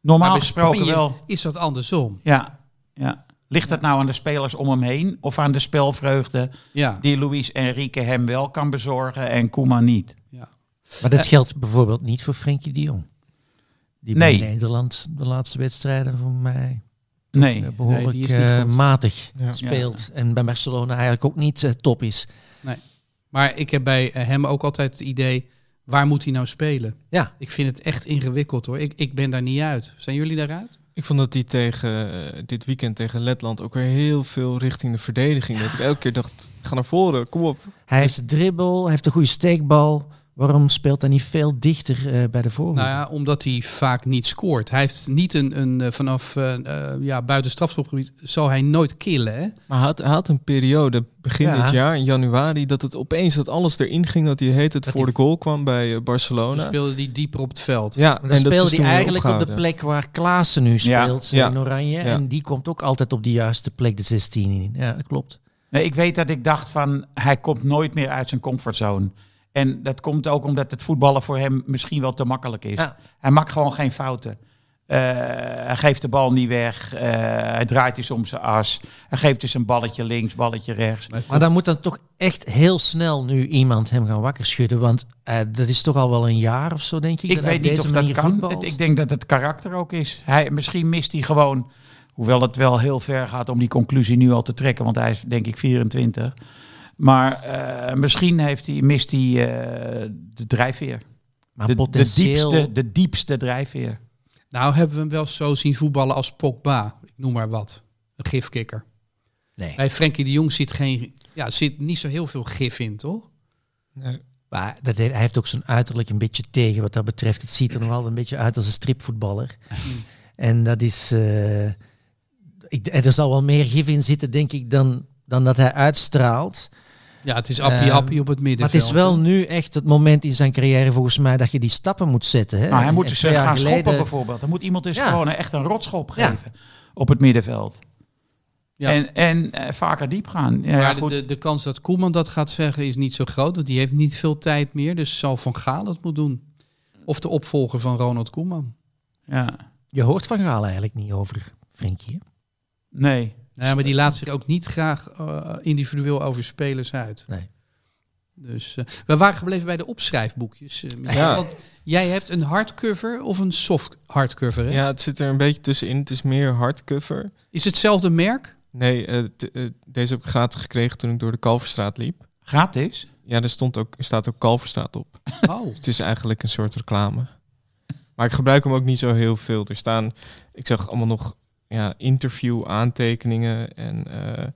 Normaal gesproken Spanje wel. is dat andersom. Ja, ja. Ligt het nou aan de spelers om hem heen of aan de spelvreugde Ja. die Luis Enrique hem wel kan bezorgen en Koeman niet? ja. Maar dat geldt bijvoorbeeld niet voor Frenkie de Jong. Die Nee. bij Nederland de laatste wedstrijden voor mij Nee. eh, behoorlijk die is niet eh, matig Ja. speelt. En bij Barcelona eigenlijk ook niet eh, top is. Maar ik heb bij hem ook altijd het idee, waar moet hij nou spelen? Ja, Ik vind het echt ingewikkeld hoor. Ik, ik ben daar niet uit. Zijn jullie daaruit? Ik vond dat hij tegen dit weekend tegen Letland ook weer heel veel richting de verdediging. Dat ik elke keer dacht, ga naar voren, kom op. hij heeft de dribbel, hij heeft een goede steekbal. Waarom speelt hij niet veel dichter eh, bij de voorhoede? Nou ja, omdat hij vaak niet scoort. Hij heeft niet een, een eh, vanaf eh, eh, ja, buiten strafschopgebied zal hij nooit killen. Hè? Maar hij had, hij had een periode begin Ja. dit jaar, in januari, dat het opeens dat alles erin ging. Dat hij heet het Dat voor de goal kwam bij eh, Toen Barcelona. speelde hij dieper op het veld. Ja, dan en dat is speelde hij eigenlijk op de plek waar Klaassen nu speelt, ja. in Oranje. Ja. En die komt ook altijd op de juiste plek, de 16 in. Ja, dat klopt. Nee, ik weet dat ik dacht van hij komt nooit meer uit zijn comfortzone. En dat komt ook omdat het voetballen voor hem misschien wel te makkelijk is. Ja. Hij maakt gewoon geen fouten. Eh, hij geeft de bal niet weg. Eh, hij draait dus om zijn as. Hij geeft dus een balletje links, balletje rechts. Maar dan moet dan toch echt heel snel nu iemand hem gaan wakker schudden. Want eh, dat is toch al wel een jaar of zo, denk ik. Ik dat weet niet of dat kan. voetbalt. Ik denk dat het karakter ook is. Hij, misschien mist hij gewoon, hoewel het wel heel ver gaat om die conclusie nu al te trekken, want hij is denk ik 24. Maar eh, misschien heeft hij, mist hij eh, de drijfveer. maar De, de, diepste, de diepste drijfveer. Nou hebben we hem wel zo zien voetballen als Pogba. Ik noem maar wat. Een gifkikker. Nee. Bij Frenkie de Jong zit, geen, ja, zit niet zo heel veel gif in, toch? Nee. Maar dat heeft, hij heeft ook zijn uiterlijk een beetje tegen wat dat betreft. Het ziet er nog altijd een beetje uit als een stripvoetballer. en dat is... eh, ik, er zal wel meer gif in zitten, denk ik, dan, dan dat hij uitstraalt. Ja, het is appie Ehm, appie op het Maar middenveld. het is wel nu echt het moment in zijn carrière volgens mij dat je die stappen moet zetten. Hè? Nou, hij moet dus eh, gaan geleden- schoppen bijvoorbeeld. Dan moet iemand dus Ja. gewoon echt een rotschop Ja. geven op het middenveld. Ja. En, en eh, vaker diep gaan. Ja, ja, maar goed. de, de, kans dat Koeman dat gaat zeggen is niet zo groot. Want die heeft niet veel tijd meer. Dus zal Van Gaal het moet doen. Of de opvolger van Ronald Koeman. ja. Je hoort van Gaal eigenlijk niet over Frenkie. Nee. Ja, maar die laat zich ook niet graag eh, individueel over spelers uit. Nee. Dus eh, we waren gebleven bij de opschrijfboekjes. eh. Ja. Want jij hebt een hardcover of een soft hardcover. Hè? Ja, het zit er een beetje tussenin. Het is meer hardcover. Is hetzelfde merk? Nee, deze heb ik gratis gekregen toen ik door de Kalverstraat liep. Gratis? Ja, er, stond ook, er staat ook Kalverstraat op. Oh. Het is eigenlijk een soort reclame. Maar ik gebruik hem ook niet zo heel veel. Er staan, ik zag allemaal nog ja, interview aantekeningen. En eh,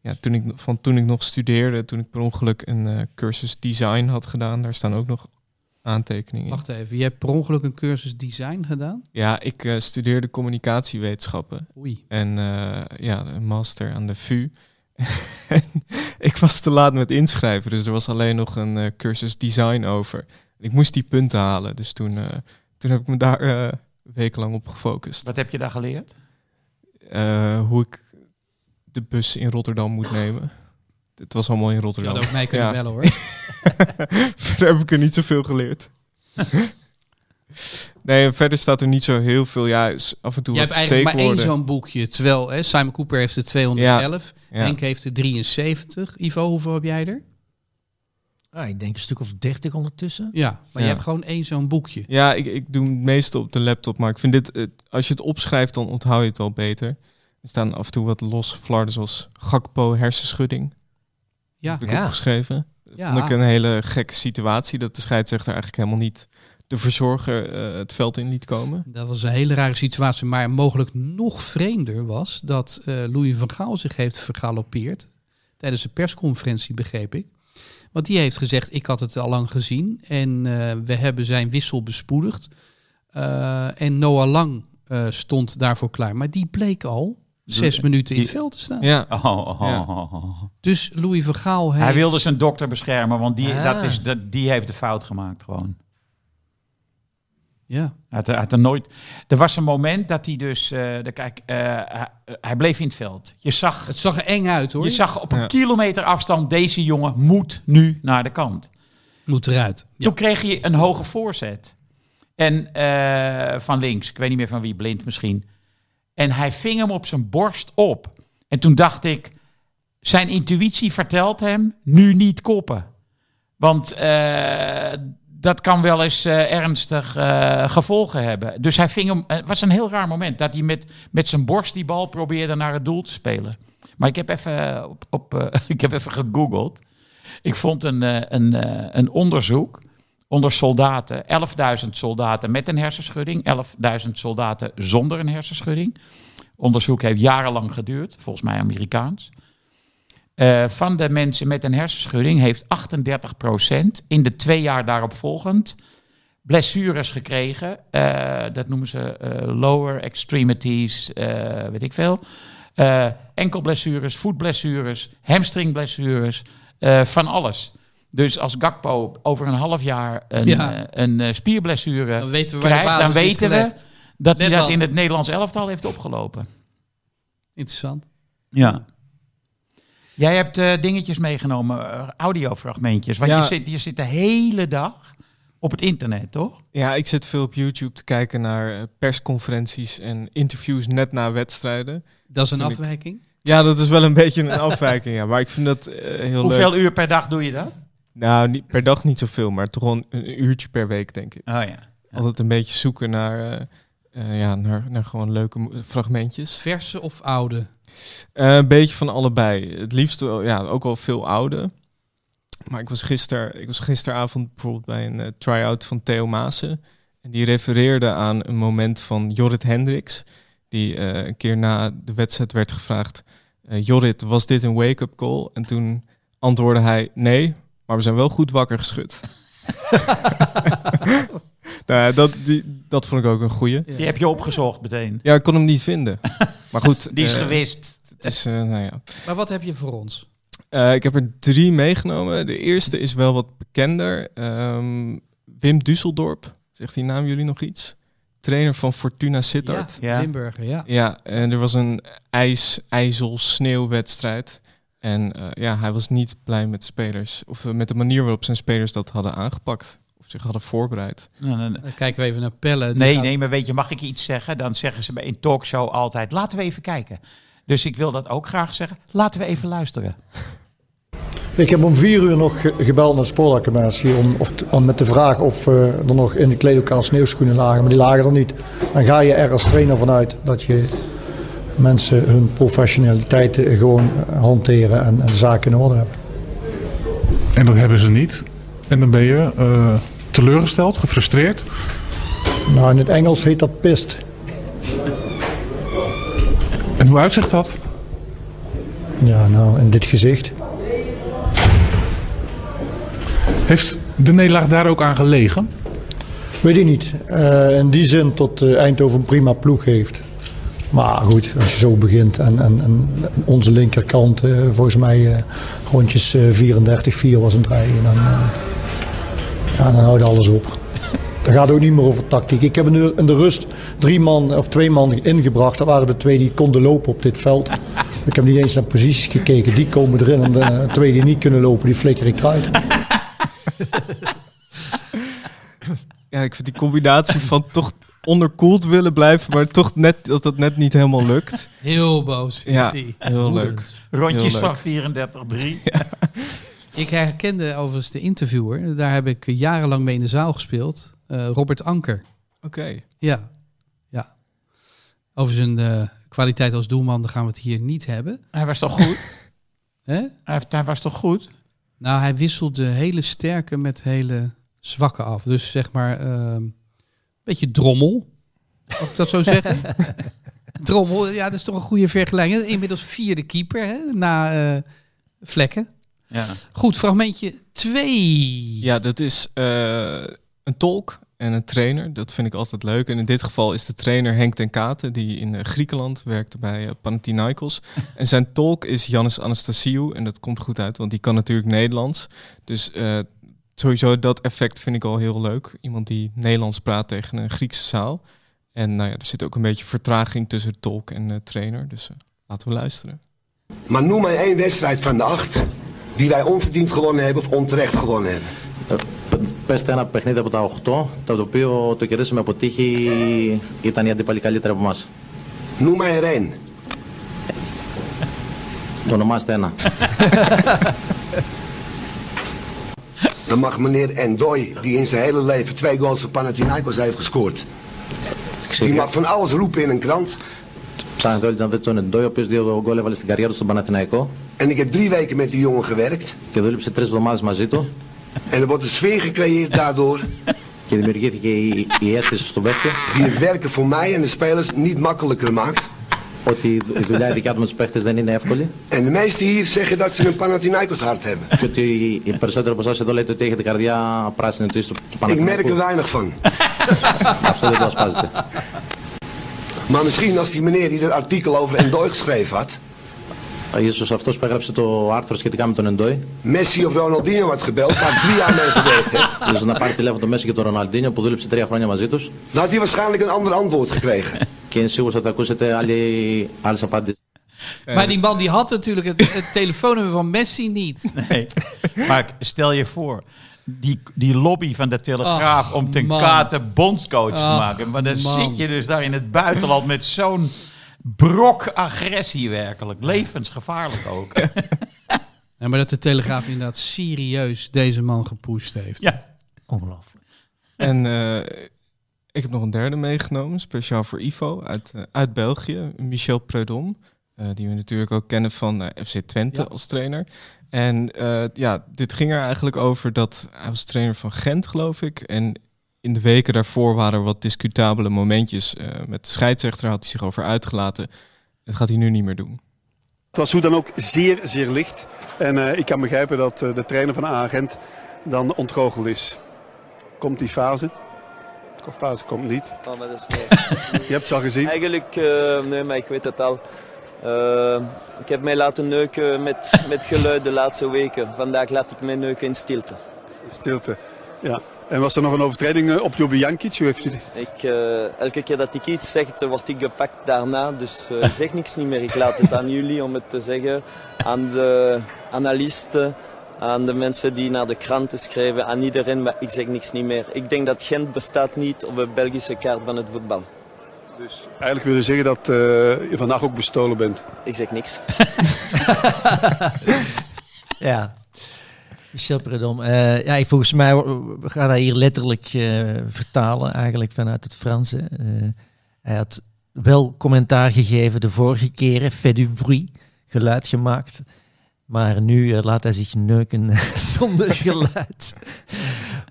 ja, toen ik, van toen ik nog studeerde, toen ik per ongeluk een eh, cursus design had gedaan, daar staan ook nog aantekeningen. Wacht even, je hebt per ongeluk een cursus design gedaan? Ja, ik eh, studeerde communicatiewetenschappen. Oei. En eh, ja, een master aan de VU. Ik was te laat met inschrijven, dus er was alleen nog een eh, cursus design over. Ik moest die punten halen, dus toen, eh, toen heb ik me daar eh wekenlang op gefocust. Wat heb je daar geleerd? Eh, hoe ik de bus in Rotterdam moet nemen. Het was allemaal in Je Rotterdam. had ook mij kunnen Ja. bellen hoor. verder heb ik er niet zoveel geleerd. nee, verder staat er niet zo heel veel. Ja, af en toe Je wat hebt eigenlijk maar één zo'n boekje. Terwijl hè, Simon Cooper heeft er 211. Ja. Henk heeft er 73. Ivo, hoeveel heb jij er? Ah, ik denk een stuk of dertig ondertussen. Ja, maar Ja. je hebt gewoon één zo'n boekje. Ja, ik, ik doe het meestal op de laptop, maar ik vind dit, als je het opschrijft, dan onthoud je het wel beter. Er staan af en toe wat los flarden zoals Gakpo hersenschudding. Ja. heb ik Ja. opgeschreven. Ja. Vond ik een hele gekke situatie dat de scheidsrechter eigenlijk helemaal niet de verzorger eh, het veld in liet komen. Dat was een hele rare situatie. Maar mogelijk nog vreemder was dat eh, Louis van Gaal zich heeft vergalopeerd. Tijdens de persconferentie, begreep ik. Want die heeft gezegd, ik had het al lang gezien. En eh, we hebben zijn wissel bespoedigd. Eh, en Noah Lang eh, stond daarvoor klaar. Maar die bleek al zes minuten in het veld te staan. Ja, Oh, oh, oh, oh. Dus Louis van Gaal heeft... Hij wilde zijn dokter beschermen, want die, Ah. dat is, dat, die heeft de fout gemaakt gewoon. Ja. Hij had, had er nooit. Er was een moment dat hij dus. eh, de, kijk, eh, hij, hij bleef in het veld. Je zag, Het zag er eng uit hoor. je zag op een Ja. kilometer afstand. Deze jongen moet nu naar de kant. Moet eruit. Ja. Toen kreeg hij een hoge voorzet. En eh, van links, ik weet niet meer van wie, blind misschien. En hij ving hem op zijn borst op. En toen dacht ik, zijn intuïtie vertelt hem nu niet koppen. Want eh, dat kan wel eens eh, ernstig eh, gevolgen hebben. Dus hij ving hem. Het was een heel raar moment dat hij met, met zijn borst die bal probeerde naar het doel te spelen. Maar ik heb even, op, op, eh, ik heb even gegoogeld. Ik vond een, eh, een, eh, een onderzoek onder soldaten. 11.000 soldaten met een hersenschudding. 11.000 soldaten zonder een hersenschudding. Onderzoek heeft jarenlang geduurd. Volgens mij Amerikaans. Eh, van de mensen met een hersenschudding heeft 38% in de twee jaar daarop volgend blessures gekregen. Eh, dat noemen ze eh, lower extremities, eh, weet ik veel. Eh enkelblessures, voetblessures, hamstringblessures, eh, van alles. Dus als Gakpo over een half jaar een, Ja. een spierblessure Dan weten we waar de krijgt, dan weten we dat hij dat in het Nederlands elftal heeft opgelopen. Interessant. Ja. Jij hebt eh, dingetjes meegenomen, eh, audiofragmentjes. Want Ja. je, zit, je zit de hele dag op het internet, toch? Ja, ik zit veel op YouTube te kijken naar eh, persconferenties en interviews net na wedstrijden. Dat is een Vind ik- afwijking. Ja, dat is wel een beetje een afwijking, ja. Maar ik vind dat eh, heel Hoeveel leuk. uur per dag doe je dat? Nou, niet, per dag niet zoveel, maar toch een, een uurtje per week, denk ik. Oh ja. Altijd een beetje zoeken naar, ja, naar, naar gewoon leuke fragmentjes. Verse of oude? Eh, een beetje van allebei. Het liefst ja, ook wel veel oude. Maar ik was, gister, ik was gisteravond bijvoorbeeld bij een eh, try-out van Theo Maassen. En die refereerde aan een moment van Jorrit Hendricks. Die eh, een keer na de wedstrijd werd gevraagd... Jorrit, was dit een wake-up call? En toen antwoordde hij... Nee, maar we zijn wel goed wakker geschud. nou, dat, die, dat vond ik ook een goeie. Die heb je opgezocht meteen. Ja, ik kon hem niet vinden. Maar goed. Die is eh, gewist. Het is, eh, nou ja. Maar wat heb je voor ons? Eh, ik heb er drie meegenomen. De eerste is wel wat bekender. Ehm, Wim Dusseldorp. Zegt die naam jullie nog iets? Trainer van Fortuna Sittard. Ja, Ja. Limburger, ja. Ja, en er was een ijs, ijzel, sneeuwwedstrijd. En eh, ja, hij was niet blij met de spelers. Of met de manier waarop zijn spelers dat hadden aangepakt. Zich hadden voorbereid. Nou, dan- Dan kijken we even naar Pelle. Nee, gaat- nee, maar weet je, mag ik iets zeggen? Dan zeggen ze bij een talkshow altijd, laten we even kijken. Dus ik wil dat ook graag zeggen. Laten we even luisteren. Ik heb om vier uur nog ge- gebeld naar de sportacclimatie om, of om met de vraag of eh, er nog in de kleedlokaal sneeuwschoenen lagen, maar die lagen er niet. Dan ga je er als trainer vanuit dat je mensen hun professionaliteit eh, gewoon eh, hanteren en, zaken in orde hebben. En dat hebben ze niet. En dan ben je eh, teleurgesteld, gefrustreerd. Nou, in het Engels heet dat pist. En hoe uitzicht dat? Ja, nou, in dit gezicht. Heeft de nederlaag daar ook aan gelegen? Weet ik niet. Eh, in die zin tot eh, Eindhoven een prima ploeg heeft. Maar goed, als je zo begint en, en, en onze linkerkant eh, volgens mij rondjes eh, 34-4 was een draai. En dan, ja, dan houdt alles op. Dan gaat het ook niet meer over tactiek. Ik heb nu in de rust drie man of twee man ingebracht. Dat waren de twee die konden lopen op dit veld. Ik heb niet eens naar posities gekeken. Die komen erin en de twee die niet kunnen lopen, die flikker ik eruit. Ja, ik vind die combinatie van toch onderkoeld willen blijven, maar toch net dat het net niet helemaal lukt. Heel boos. is Ja, die. heel leuk. Heel van 34-3. Ik herkende overigens de interviewer. Daar heb ik jarenlang mee in de zaal gespeeld. Eh, Robert Anker. Oké. Ja. ja. Over zijn eh, kwaliteit als doelman daar gaan we het hier niet hebben. Hij was toch goed? Hè? Hij, was toch goed? Nou, hij wisselde hele sterke met hele zwakke af. Dus zeg maar een beetje drommel. Mag ik dat zo zeggen? drommel, ja, dat is toch een goede vergelijking. Inmiddels vierde keeper hè, na eh, vlekken. Ja. Goed, fragmentje 2. Ja, dat is eh, een tolk en een trainer. Dat vind ik altijd leuk. En in dit geval is de trainer Henk ten Katen, die in eh, Griekenland werkte bij eh, Panathinaikos. en zijn tolk is Jannis Anastasiou. En dat komt goed uit, want die kan natuurlijk Nederlands. Dus eh, sowieso dat effect vind ik al heel leuk. Iemand die Nederlands praat tegen een Griekse zaal. En nou ja, er zit ook een beetje vertraging tussen de tolk en trainer. Dus laten we luisteren. Maar noem mij één wedstrijd van de acht die wij onverdiend gewonnen hebben of onterecht gewonnen hebben. Πέστε ένα παιχνίδι από τα 8, το οποίο το κερδίσαμε από τύχη, ήταν οι αντίπαλοι καλύτεροι από εμάς. Noem mij er één. Το ονομάστε ένα. Dan mag meneer Endoy, die in zijn hele leven twee goals voor Panathinaikos heeft gescoord. Die mag van alles roepen in een krant. Ψάχνετε όλοι να δείτε τον Εντόι, ο οποίος δύο γκολ έβαλε στην καριέρα του στον Παναθηναϊκό En ik heb drie weken met die jongen gewerkt. και δούλεψε τρεις εβδομάδες μαζί του En er wordt een sfeer gecreëerd daardoor και δημιουργήθηκε η, η αίσθηση στον παίχτη die het werken voor mij en de spelers niet makkelijker maakt. ότι η δουλειά η δικιά του με τους παίχτες δεν είναι εύκολη En de meesten hier zeggen dat ze een Panathinaikos hart hebben. και ότι οι περισσότεροι από εσάς εδώ λέτε ότι έχετε καρδιά πράσινη του, του Ik merk er Παναθηναϊκού. weinig van. Αυτό δεν το ασπάζετε. Maar misschien als die meneer die dat artikel over Endoy geschreven had, Ίσως αυτός που έγραψε το άρθρο σχετικά με τον Εντόι Messi of Ronaldinho had gebeld, waar ik drie jaar mee gewerkt heb, ίσως να πάρει τηλέφωνο το Μέση και τον Ροναλντίνιο που δούλεψε τρία χρόνια μαζί τους dan had hij waarschijnlijk een ander antwoord gekregen. και είναι σίγουρος ότι ακούσετε άλλη, άλλες απάντησεις. Maar die man die had natuurlijk het, het telefoonnummer van Messi niet. Nee. Maar stel je voor die, die lobby van de Telegraaf Ach, om ten man. kate bondscoach te Ach, maken. Maar dan man. zit je dus daar in het buitenland met zo'n brok agressie werkelijk. Levensgevaarlijk ook. Ja, maar dat de Telegraaf inderdaad serieus deze man gepusht heeft. ja. Ongelooflijk. En eh, ik heb nog een derde meegenomen, speciaal voor Ivo uit, eh, uit België, Michel Preudom. eh, die we natuurlijk ook kennen van FC Twente Ja. als trainer. En eh, ja, dit ging er eigenlijk over dat hij was trainer van Gent, geloof ik. En in de weken daarvoor waren er wat discutabele momentjes. eh, met de scheidsrechter had hij zich over uitgelaten. Dat gaat hij nu niet meer doen. Het was hoe dan ook zeer, zeer licht. En eh, ik kan begrijpen dat eh, de trainer van Agent dan ontgoocheld is. Komt die fase? De fase komt niet. Oh, maar dat is niet- Je hebt het al gezien. Eigenlijk, eh, nee, maar ik weet het al. Ik heb mij laten neuken met, met geluid de laatste weken. Vandaag laat ik mij neuken in stilte. Stilte. Ja. En was er nog een overtreding eh, op Jobi Jankic? Hoe heeft u die? Ik, eh, elke keer dat ik iets zeg, word ik gepakt daarna. Dus eh, ik zeg niks niet meer. Ik laat het aan jullie om het te zeggen. Aan de analisten, aan de mensen die naar de kranten schrijven, aan iedereen. Maar ik zeg niks niet meer. Ik denk dat Gent bestaat niet op de Belgische kaart van het voetbal. Dus eigenlijk wil je zeggen dat eh, je vandaag ook bestolen bent. Ik zeg niks. Ja. Michel Predom. Eh, ja, ik- volgens mij, we gaan dat hier letterlijk eh, vertalen eigenlijk vanuit het Frans. hè. Eh, hij had wel commentaar gegeven de vorige keren, fait du bruit, geluid gemaakt. Maar nu laat hij zich neuken zonder geluid.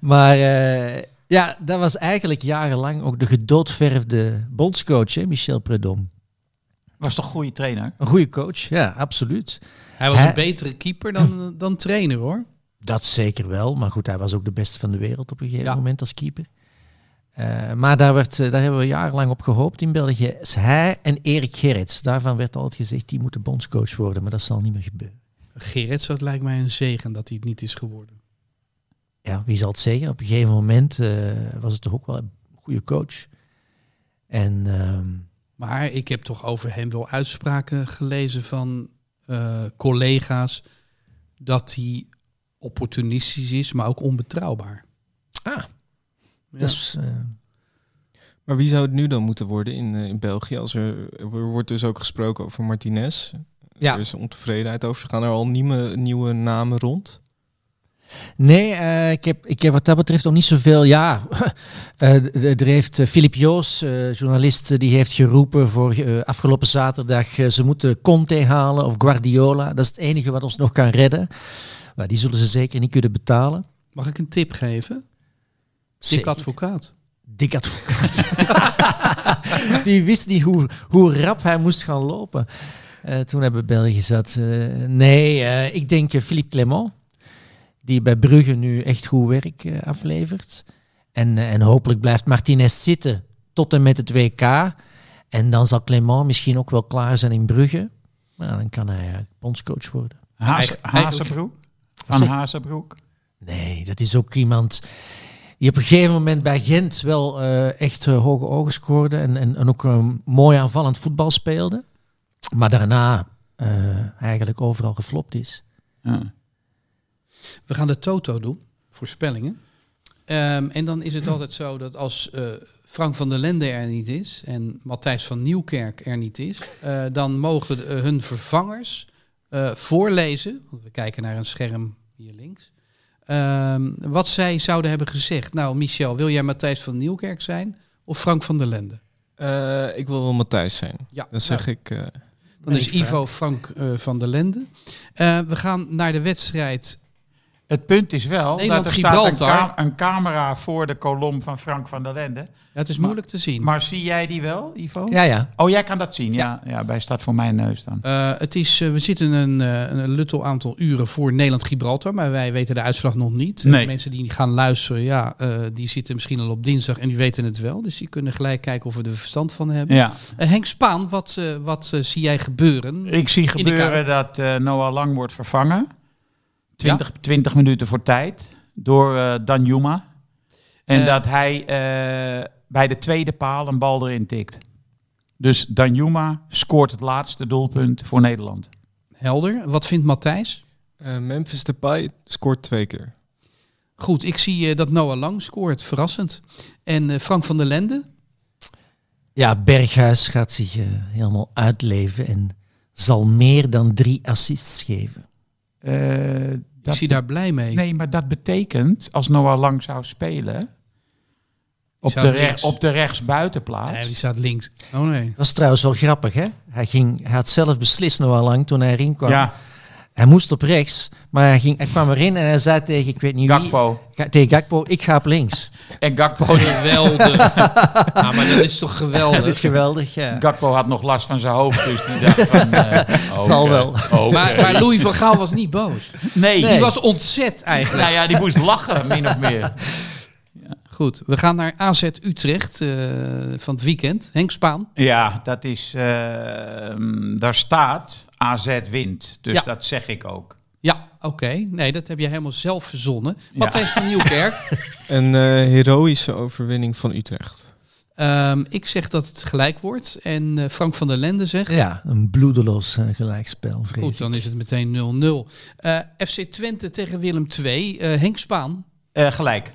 maar eh, ja, dat was eigenlijk jarenlang ook de gedoodverfde bondscoach, hè, Michel Predom. Was toch een goede trainer? Een goede coach, ja, absoluut. Hij was Hij- een betere keeper dan, dan trainer hoor. Dat zeker wel, maar goed, hij was ook de beste van de wereld op een gegeven Ja. moment als keeper. Eh, maar daar, werd, eh, daar hebben we jarenlang op gehoopt in België. Hij en Erik Gerrits, daarvan werd altijd gezegd, die moeten bondscoach worden, maar dat zal niet meer gebeuren. Gerrits, dat lijkt mij een zegen dat hij het niet is geworden. Ja, wie zal het zeggen? Op een gegeven moment eh, was het toch ook wel een goede coach. En ehm, Maar ik heb toch over hem wel uitspraken gelezen van collega's dat hij opportunistisch is, maar ook onbetrouwbaar. Ah, Ja. dus, eh, Maar wie zou het nu dan moeten worden in, eh, in België? Als er, er wordt dus ook gesproken over Martinez. Ja. Er is ontevredenheid over. Gaan er al nieuwe, nieuwe namen rond? Nee, eh, ik, heb, ik heb wat dat betreft nog niet zoveel. Ja, Eh, er heeft Filip Joos, eh, journalist, die heeft geroepen voor eh, afgelopen zaterdag. eh, ze moeten Conte halen of Guardiola. Dat is het enige wat ons nog kan redden. Maar die zullen ze zeker niet kunnen betalen. Mag ik een tip geven? Dik Zeker. advocaat. Dik advocaat. die wist niet hoe, hoe rap hij moest gaan lopen. Eh, toen hebben België zat. Eh, nee, eh, ik denk Philippe Clement. Die bij Brugge nu echt goed werk aflevert. En, en hopelijk blijft Martinez zitten tot en met het WK. En dan zal Clement misschien ook wel klaar zijn in Brugge. Nou, dan kan hij uh, bondscoach worden. Haas, Hazenbroek? Van Zeg- Hazenbroek? Nee, dat is ook iemand die op een gegeven moment bij Gent wel eh, echt eh, hoge ogen scoorde en, en, en ook een mooi aanvallend voetbal speelde. Maar daarna eh, eigenlijk overal geflopt is. Ja. We gaan de Toto doen, voorspellingen. Ehm, en dan is het altijd zo dat als eh, Frank van der Lende er niet is en Matthijs van Nieuwkerk er niet is, eh, dan mogen de- hun vervangers eh, voorlezen, want we kijken naar een scherm hier links, ehm, wat zij zouden hebben gezegd. Nou, Michel, wil jij Matthijs van Nieuwkerk zijn of Frank van der Lende? Eh, ik wil wel Matthijs zijn. Ja, Dan zeg nou, ik... eh, Dan is Ivo Frank van der Lende. We gaan naar de wedstrijd. Het punt is wel Nederland, dat er staat een, Gibraltar. ka- een camera voor de kolom van Frank van der Lende. Ja, het is Maar- moeilijk te zien. Maar zie jij die wel, Ivo? Ja, ja. Oh, jij kan dat zien, ja. Ja, bij staat voor mijn neus dan. Eh, het is, eh, we zitten een, eh, een luttel aantal uren voor Nederland-Gibraltar, maar wij weten de uitslag nog niet. Nee. mensen die gaan luisteren, ja, eh, die zitten misschien al op dinsdag en die weten het wel. Dus die kunnen gelijk kijken of we er verstand van hebben. Ja. Henk Spaan, wat, eh, wat zie jij gebeuren? Ik zie gebeuren dat eh, Noah Lang wordt vervangen. 20, 20 minuten voor tijd door eh Danjuma. En Eh. dat hij eh, bij de tweede paal een bal erin tikt. Dus Danjuma scoort het laatste doelpunt voor Nederland. Helder. Wat vindt Matthijs? eh, Memphis Depay scoort twee keer. Goed, ik zie dat Noah Lang scoort. Verrassend. En eh, Frank van der Lende? Ja, Berghuis gaat zich eh, helemaal uitleven en zal meer dan drie assists geven. Eh, dat Is hij daar blij mee? Nee, maar dat betekent, als Noah Lang zou spelen... Op de, re- links. op de rechtsbuitenplaats... Nee, die staat links. Oh nee. Dat was trouwens wel grappig, hè? Hij, ging, hij had zelf beslist nog al lang toen hij erin kwam. Ja. Hij moest op rechts, maar hij, ging, hij kwam erin en hij zei tegen, ik weet niet Gakpo. wie... Ga- tegen Gakpo, ik ga op links. En Gakpo, Geweldig. ja, maar dat is toch geweldig? Dat is geweldig, ja. Gakpo had nog last van zijn hoofd, dus die dacht van... eh, Zal wel. Maar, maar Louis van Gaal was niet boos. Nee, Die was ontzet eigenlijk. nou ja, die moest lachen, min of meer. Goed, we gaan naar AZ Utrecht eh, van het weekend. Henk Spaan. Ja, dat is... eh, mm, daar staat AZ wint, dus Ja. dat zeg ik ook. Ja, oké. Nee, dat heb je helemaal zelf verzonnen. Matthijs van Nieuwkerk. Een eh, heroïsche overwinning van Utrecht. Ehm, ik zeg dat het gelijk wordt. En eh, Frank van der Lende zegt... Ja, een bloedeloos gelijkspel, vrees Goed, ik. dan is het meteen 0-0. Eh, FC Twente tegen Willem II. Eh, Henk Spaan. Eh, gelijk.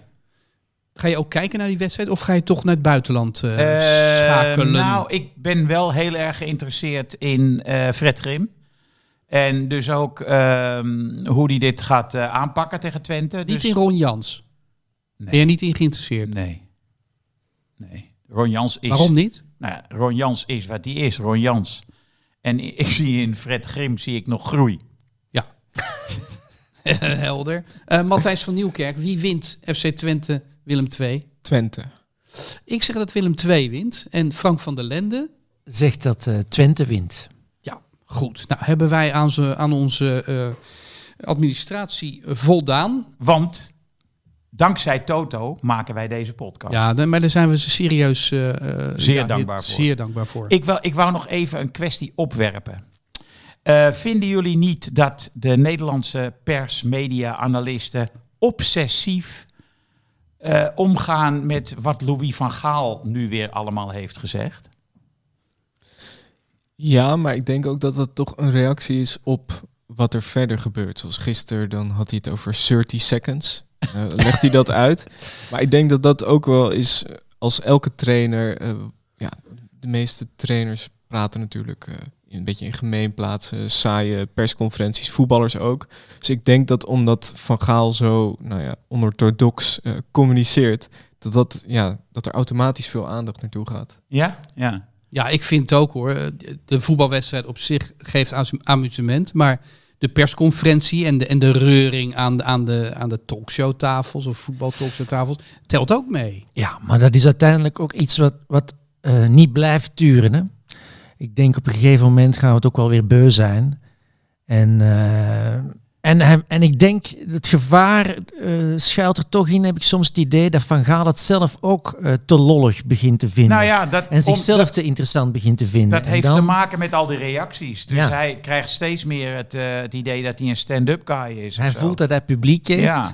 Ga je ook kijken naar die wedstrijd? Of ga je toch naar het buitenland eh, Eh, schakelen? nou, ik ben wel heel erg geïnteresseerd in eh, Fred Grim. En dus ook ehm, hoe hij dit gaat aanpakken tegen Twente. niet dus... in Ron Jans. Ben je niet in geïnteresseerd? Nee. Nee. Ron Jans is... Waarom niet? Nou ja, Ron Jans is wat hij is, Ron Jans. En ik zie in Fred Grim zie ik nog groei. Ja. Helder. Matthijs van Nieuwkerk. Wie wint FC Twente Willem II? Twente. Ik zeg dat Willem II wint. En Frank van der Lende... Zegt dat eh, Twente wint. Ja, goed. Nou, hebben wij aan, ze, aan onze eh, administratie voldaan. Want dankzij Toto maken wij deze podcast. Ja, dan- maar daar zijn we ze serieus eh, eh, Zeer ja, dankbaar voor. Zeer dankbaar voor. Ik, wou, ik wou nog even een kwestie opwerpen. Eh, vinden jullie niet dat de Nederlandse pers, media, analisten obsessief eh, omgaan met wat Louis van Gaal nu weer allemaal heeft gezegd? Ja, maar ik denk ook dat dat toch een reactie is op wat er verder gebeurt. Zoals gisteren, dan had hij het over 30 seconds. Eh, legt hij dat uit. Maar ik denk dat dat ook wel is eh, als elke trainer. ja, de meeste trainers praten natuurlijk een beetje in gemeenplaatsen, saaie persconferenties, voetballers ook. Dus ik denk dat omdat Van Gaal zo nou ja, onorthodox eh, communiceert, dat, dat, ja, dat er automatisch veel aandacht naartoe gaat. Ja? Ja. Ja, ik vind het ook hoor. De voetbalwedstrijd op zich geeft amu- amusement. Maar de persconferentie en de, en de reuring aan de, aan de, aan de talkshowtafels of voetbaltalkshowtafels telt ook mee. Ja, maar dat is uiteindelijk ook iets wat, wat eh, niet blijft duren. Hè? Ik denk op een gegeven moment gaan we het ook wel weer beu zijn. En, eh, en, hem, en ik denk, het gevaar eh, schuilt er toch in, heb ik soms het idee dat Van Gaal het zelf ook eh, te lollig begint te vinden. Nou ja, dat, en zichzelf om- dat- te interessant begint te vinden. Dat En heeft dan- te maken met al die reacties. Dus Ja. hij krijgt steeds meer het, het idee dat hij een stand-up guy is. Hij voelt dat hij publiek heeft. Ja.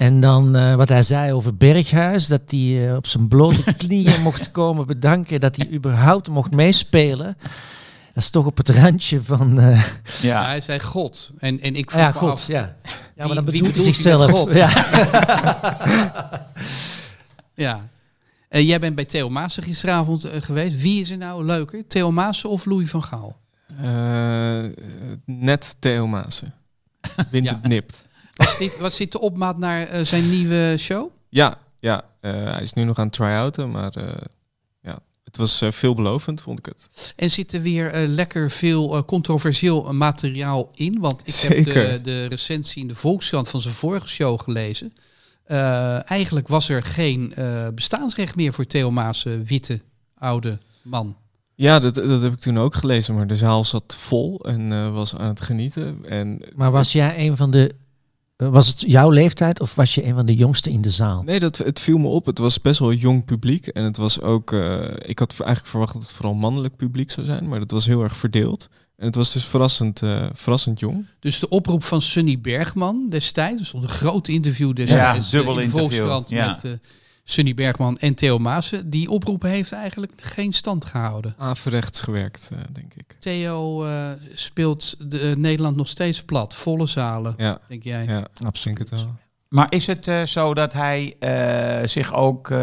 En dan eh, wat hij zei over Berghuis, dat hij eh, op zijn blote knieën mocht komen bedanken dat hij überhaupt mocht meespelen. Dat is toch op het randje van... eh, Ja. hij zei God. En, en ik vroeg Ja, me God, af, ja. Ja, maar dan bedoelt hij zichzelf. God? Ja. ja. Eh, jij bent bij Theo Maassen gisteravond geweest. Wie is er nou leuker? Theo Maassen of Louis van Gaal? Eh, net Theo Maassen. Wint Ja. het nipt. Was dit, was dit de opmaat naar eh, zijn nieuwe show? Ja, ja eh, hij is nu nog aan het try-outen, maar eh, ja, het was eh, veelbelovend, vond ik het. En zit er weer eh, lekker veel eh, controversieel materiaal in? Want ik heb de, de recensie in de Volkskrant van zijn vorige show gelezen. Eh, eigenlijk was er geen eh, bestaansrecht meer voor Theo Maas, witte, oude man. Ja, dat, dat heb ik toen ook gelezen, maar de zaal zat vol en eh, was aan het genieten. En Maar was jij een van de... Was het jouw leeftijd of was je een van de jongsten in de zaal? Nee, dat, het viel me op. Het was best wel jong publiek. En het was ook. eh, ik had eigenlijk verwacht dat het vooral mannelijk publiek zou zijn. Maar dat was heel erg verdeeld. En het was dus verrassend, eh, verrassend jong. Dus de oproep van Sunny Bergman destijds, er stond een groot interview destijds Ja, dubbel eh, in de interview, Volkskrant ja. met eh, Sunny Bergman en Theo Maassen. Die oproep heeft eigenlijk geen stand gehouden. Averechts gewerkt, eh, denk ik. Theo eh, speelt de, eh, Nederland nog steeds plat, volle zalen, Ja, denk jij? ja Absoluut. denk het wel. Maar is het eh, zo dat hij eh, zich ook eh,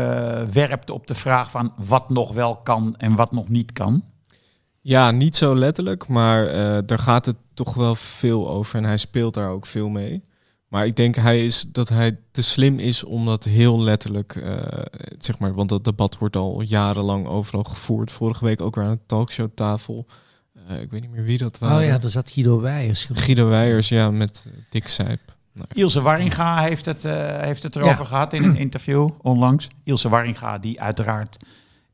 werpt op de vraag van wat nog wel kan en wat nog niet kan? Ja, niet zo letterlijk, maar eh daar gaat het toch wel veel over en hij speelt daar ook veel mee. Maar ik denk hij is, dat hij te slim is om dat heel letterlijk, eh, zeg maar, want dat debat wordt al jarenlang overal gevoerd. Vorige week ook weer aan de talkshowtafel. Eh ik weet niet meer wie dat was. Oh ja, er zat Guido Weijers. geloof. Guido Weijers, ja, met eh, Dick Sijp. Nou, ja. Ilse Warringa heeft het, eh, heeft het erover Ja. gehad in een interview onlangs. Ilse Warringa, die uiteraard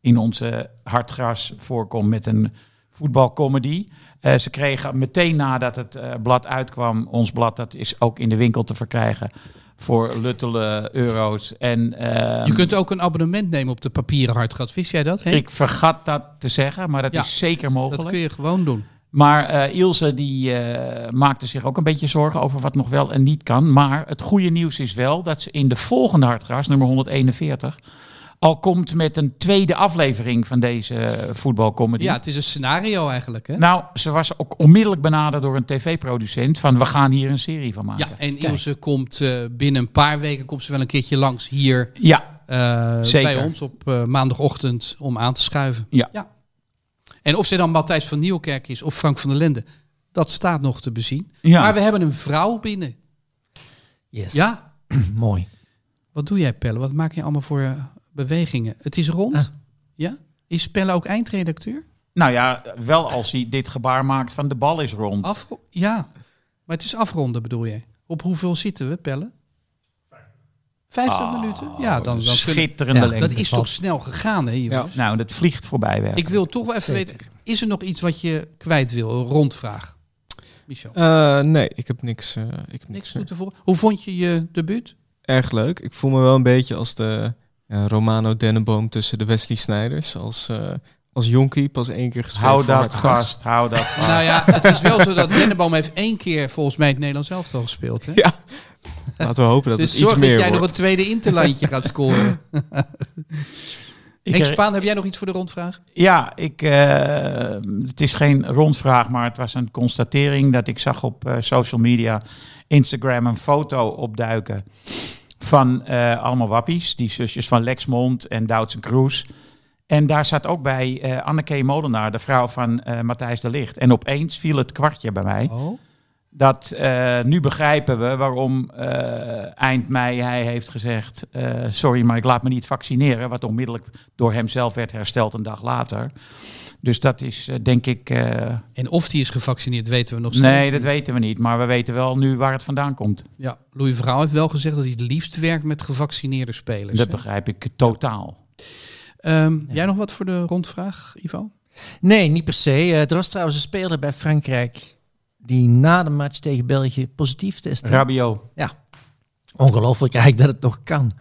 in onze hartgras voorkomt met een voetbalcomedy. Eh, ze kregen meteen nadat het eh, blad uitkwam, ons blad, dat is ook in de winkel te verkrijgen voor luttele euro's. En, ehm, Je kunt ook een abonnement nemen op de papieren hartgat. Wist jij dat? Henk? Ik vergat dat te zeggen, maar dat Ja, is zeker mogelijk. dat kun je gewoon doen. Maar eh, Ilse die maakte zich ook een beetje zorgen over wat nog wel en niet kan. Maar het goede nieuws is wel dat ze in de volgende Hartgras, nummer 141, al komt met een tweede aflevering van deze eh, voetbalcomedy. Ja, het is een scenario eigenlijk. Hè? Nou, ze was ook onmiddellijk benaderd door een tv-producent van we gaan hier een serie van maken. ja, en Ilse komt eh, binnen een paar weken komt ze wel een keertje langs hier Ja, eh, Zeker. bij ons op eh, maandagochtend om aan te schuiven. Ja. En of ze dan Matthijs van Nieuwkerk is of Frank van der Lende, dat staat nog te bezien. Ja. Maar we hebben een vrouw binnen. Yes. Ja, Mooi. wat doe jij Pelle? Wat maak je allemaal voor bewegingen? Het is rond. Ah. Ja? Is Pelle ook eindredacteur? nou ja, wel als hij dit gebaar maakt van de bal is rond. Af, ja, maar het is afronden bedoel je. Op hoeveel zitten we, Pelle? 50 Ah, minuten? Ja, dan, dan kunnen- Schitterende Ja, lengte. Dat is toch snel gegaan, hè? jongens? Nou, dat vliegt voorbij weg. Ik wil toch wel even Zeker. weten, is er nog iets wat je kwijt wil? Een rondvraag. Michel, Eh, nee, ik heb niks. eh, ik heb niks niks toe te voegen. Hoe vond je je debuut? Erg leuk. Ik voel me wel een beetje als de ja, Romano Dennenboom tussen de Wesley Snijders. Als, eh, als jonkie, pas één keer geschreven. Hou dat vast, hou dat vast. Nou ja, het is wel zo dat Dennenboom heeft één keer volgens mij het Nederlands elftal gespeeld. Hè? Ja. Laten we hopen dat dus het zorg iets dat meer jij nog een tweede interlandje gaat scoren. Ik Henk Spaan, heb jij nog iets voor de rondvraag? Ja, ik, eh, het is geen rondvraag, maar het was een constatering dat ik zag op eh, social media, Instagram, een foto opduiken van eh, allemaal wappies, die zusjes van Lexmond en Doutzen Kroes. En daar zat ook bij eh Anneke Molenaar, de vrouw van eh, Matthijs de Licht. En opeens viel het kwartje bij mij. Oh. Dat nu begrijpen we waarom eind mei hij heeft gezegd: Sorry, maar ik laat me niet vaccineren. Wat onmiddellijk door hem zelf werd hersteld een dag later. Dus dat is eh, denk ik. eh, En of die is gevaccineerd, weten we nog steeds nee, dat niet. weten we niet. Maar we weten wel nu waar het vandaan komt. Ja, Louis Verhaal heeft wel gezegd dat hij het liefst werkt met gevaccineerde spelers. Dat hè? begrijp ik totaal. Ehm, Jij nog wat voor de rondvraag, Ivo? Nee, niet per se. Eh, er was trouwens een speler bij Frankrijk die na de match tegen België positief testte. Rabiot. Ongelooflijk eigenlijk dat het nog kan.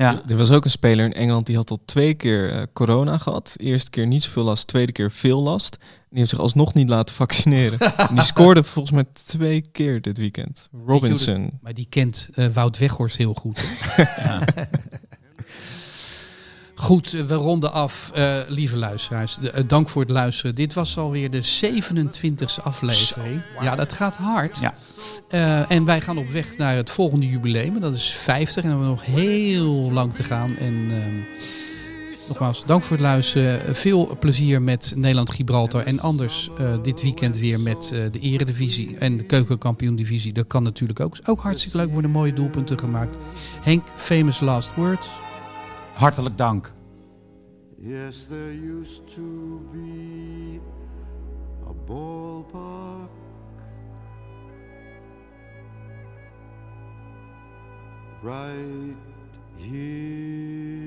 Ja. Er was ook een speler in Engeland die had al twee keer eh, corona gehad. Eerste keer niet zoveel last, tweede keer veel last. En die heeft zich alsnog niet laten vaccineren. en die scoorde volgens mij twee keer dit weekend. Robinson. Maar die kent eh, Wout Weghorst heel goed. hè? Goed, eh, we ronden af, eh, lieve luisteraars. De- eh, dank voor het luisteren. Dit was alweer de 27e aflevering. Ja, dat gaat hard. Ja. En wij gaan op weg naar het volgende jubileum. Dat is 50 en dan hebben we nog heel lang te gaan. En ehm, nogmaals, dank voor het luisteren. Veel plezier met Nederland-Gibraltar. En anders dit weekend weer met de Eredivisie en de Keukenkampioen-divisie. Dat kan natuurlijk ook. Is ook hartstikke leuk. Worden mooie doelpunten gemaakt. Henk, famous last words. Hartelijk dank. Yes, there used to be a ballpark right here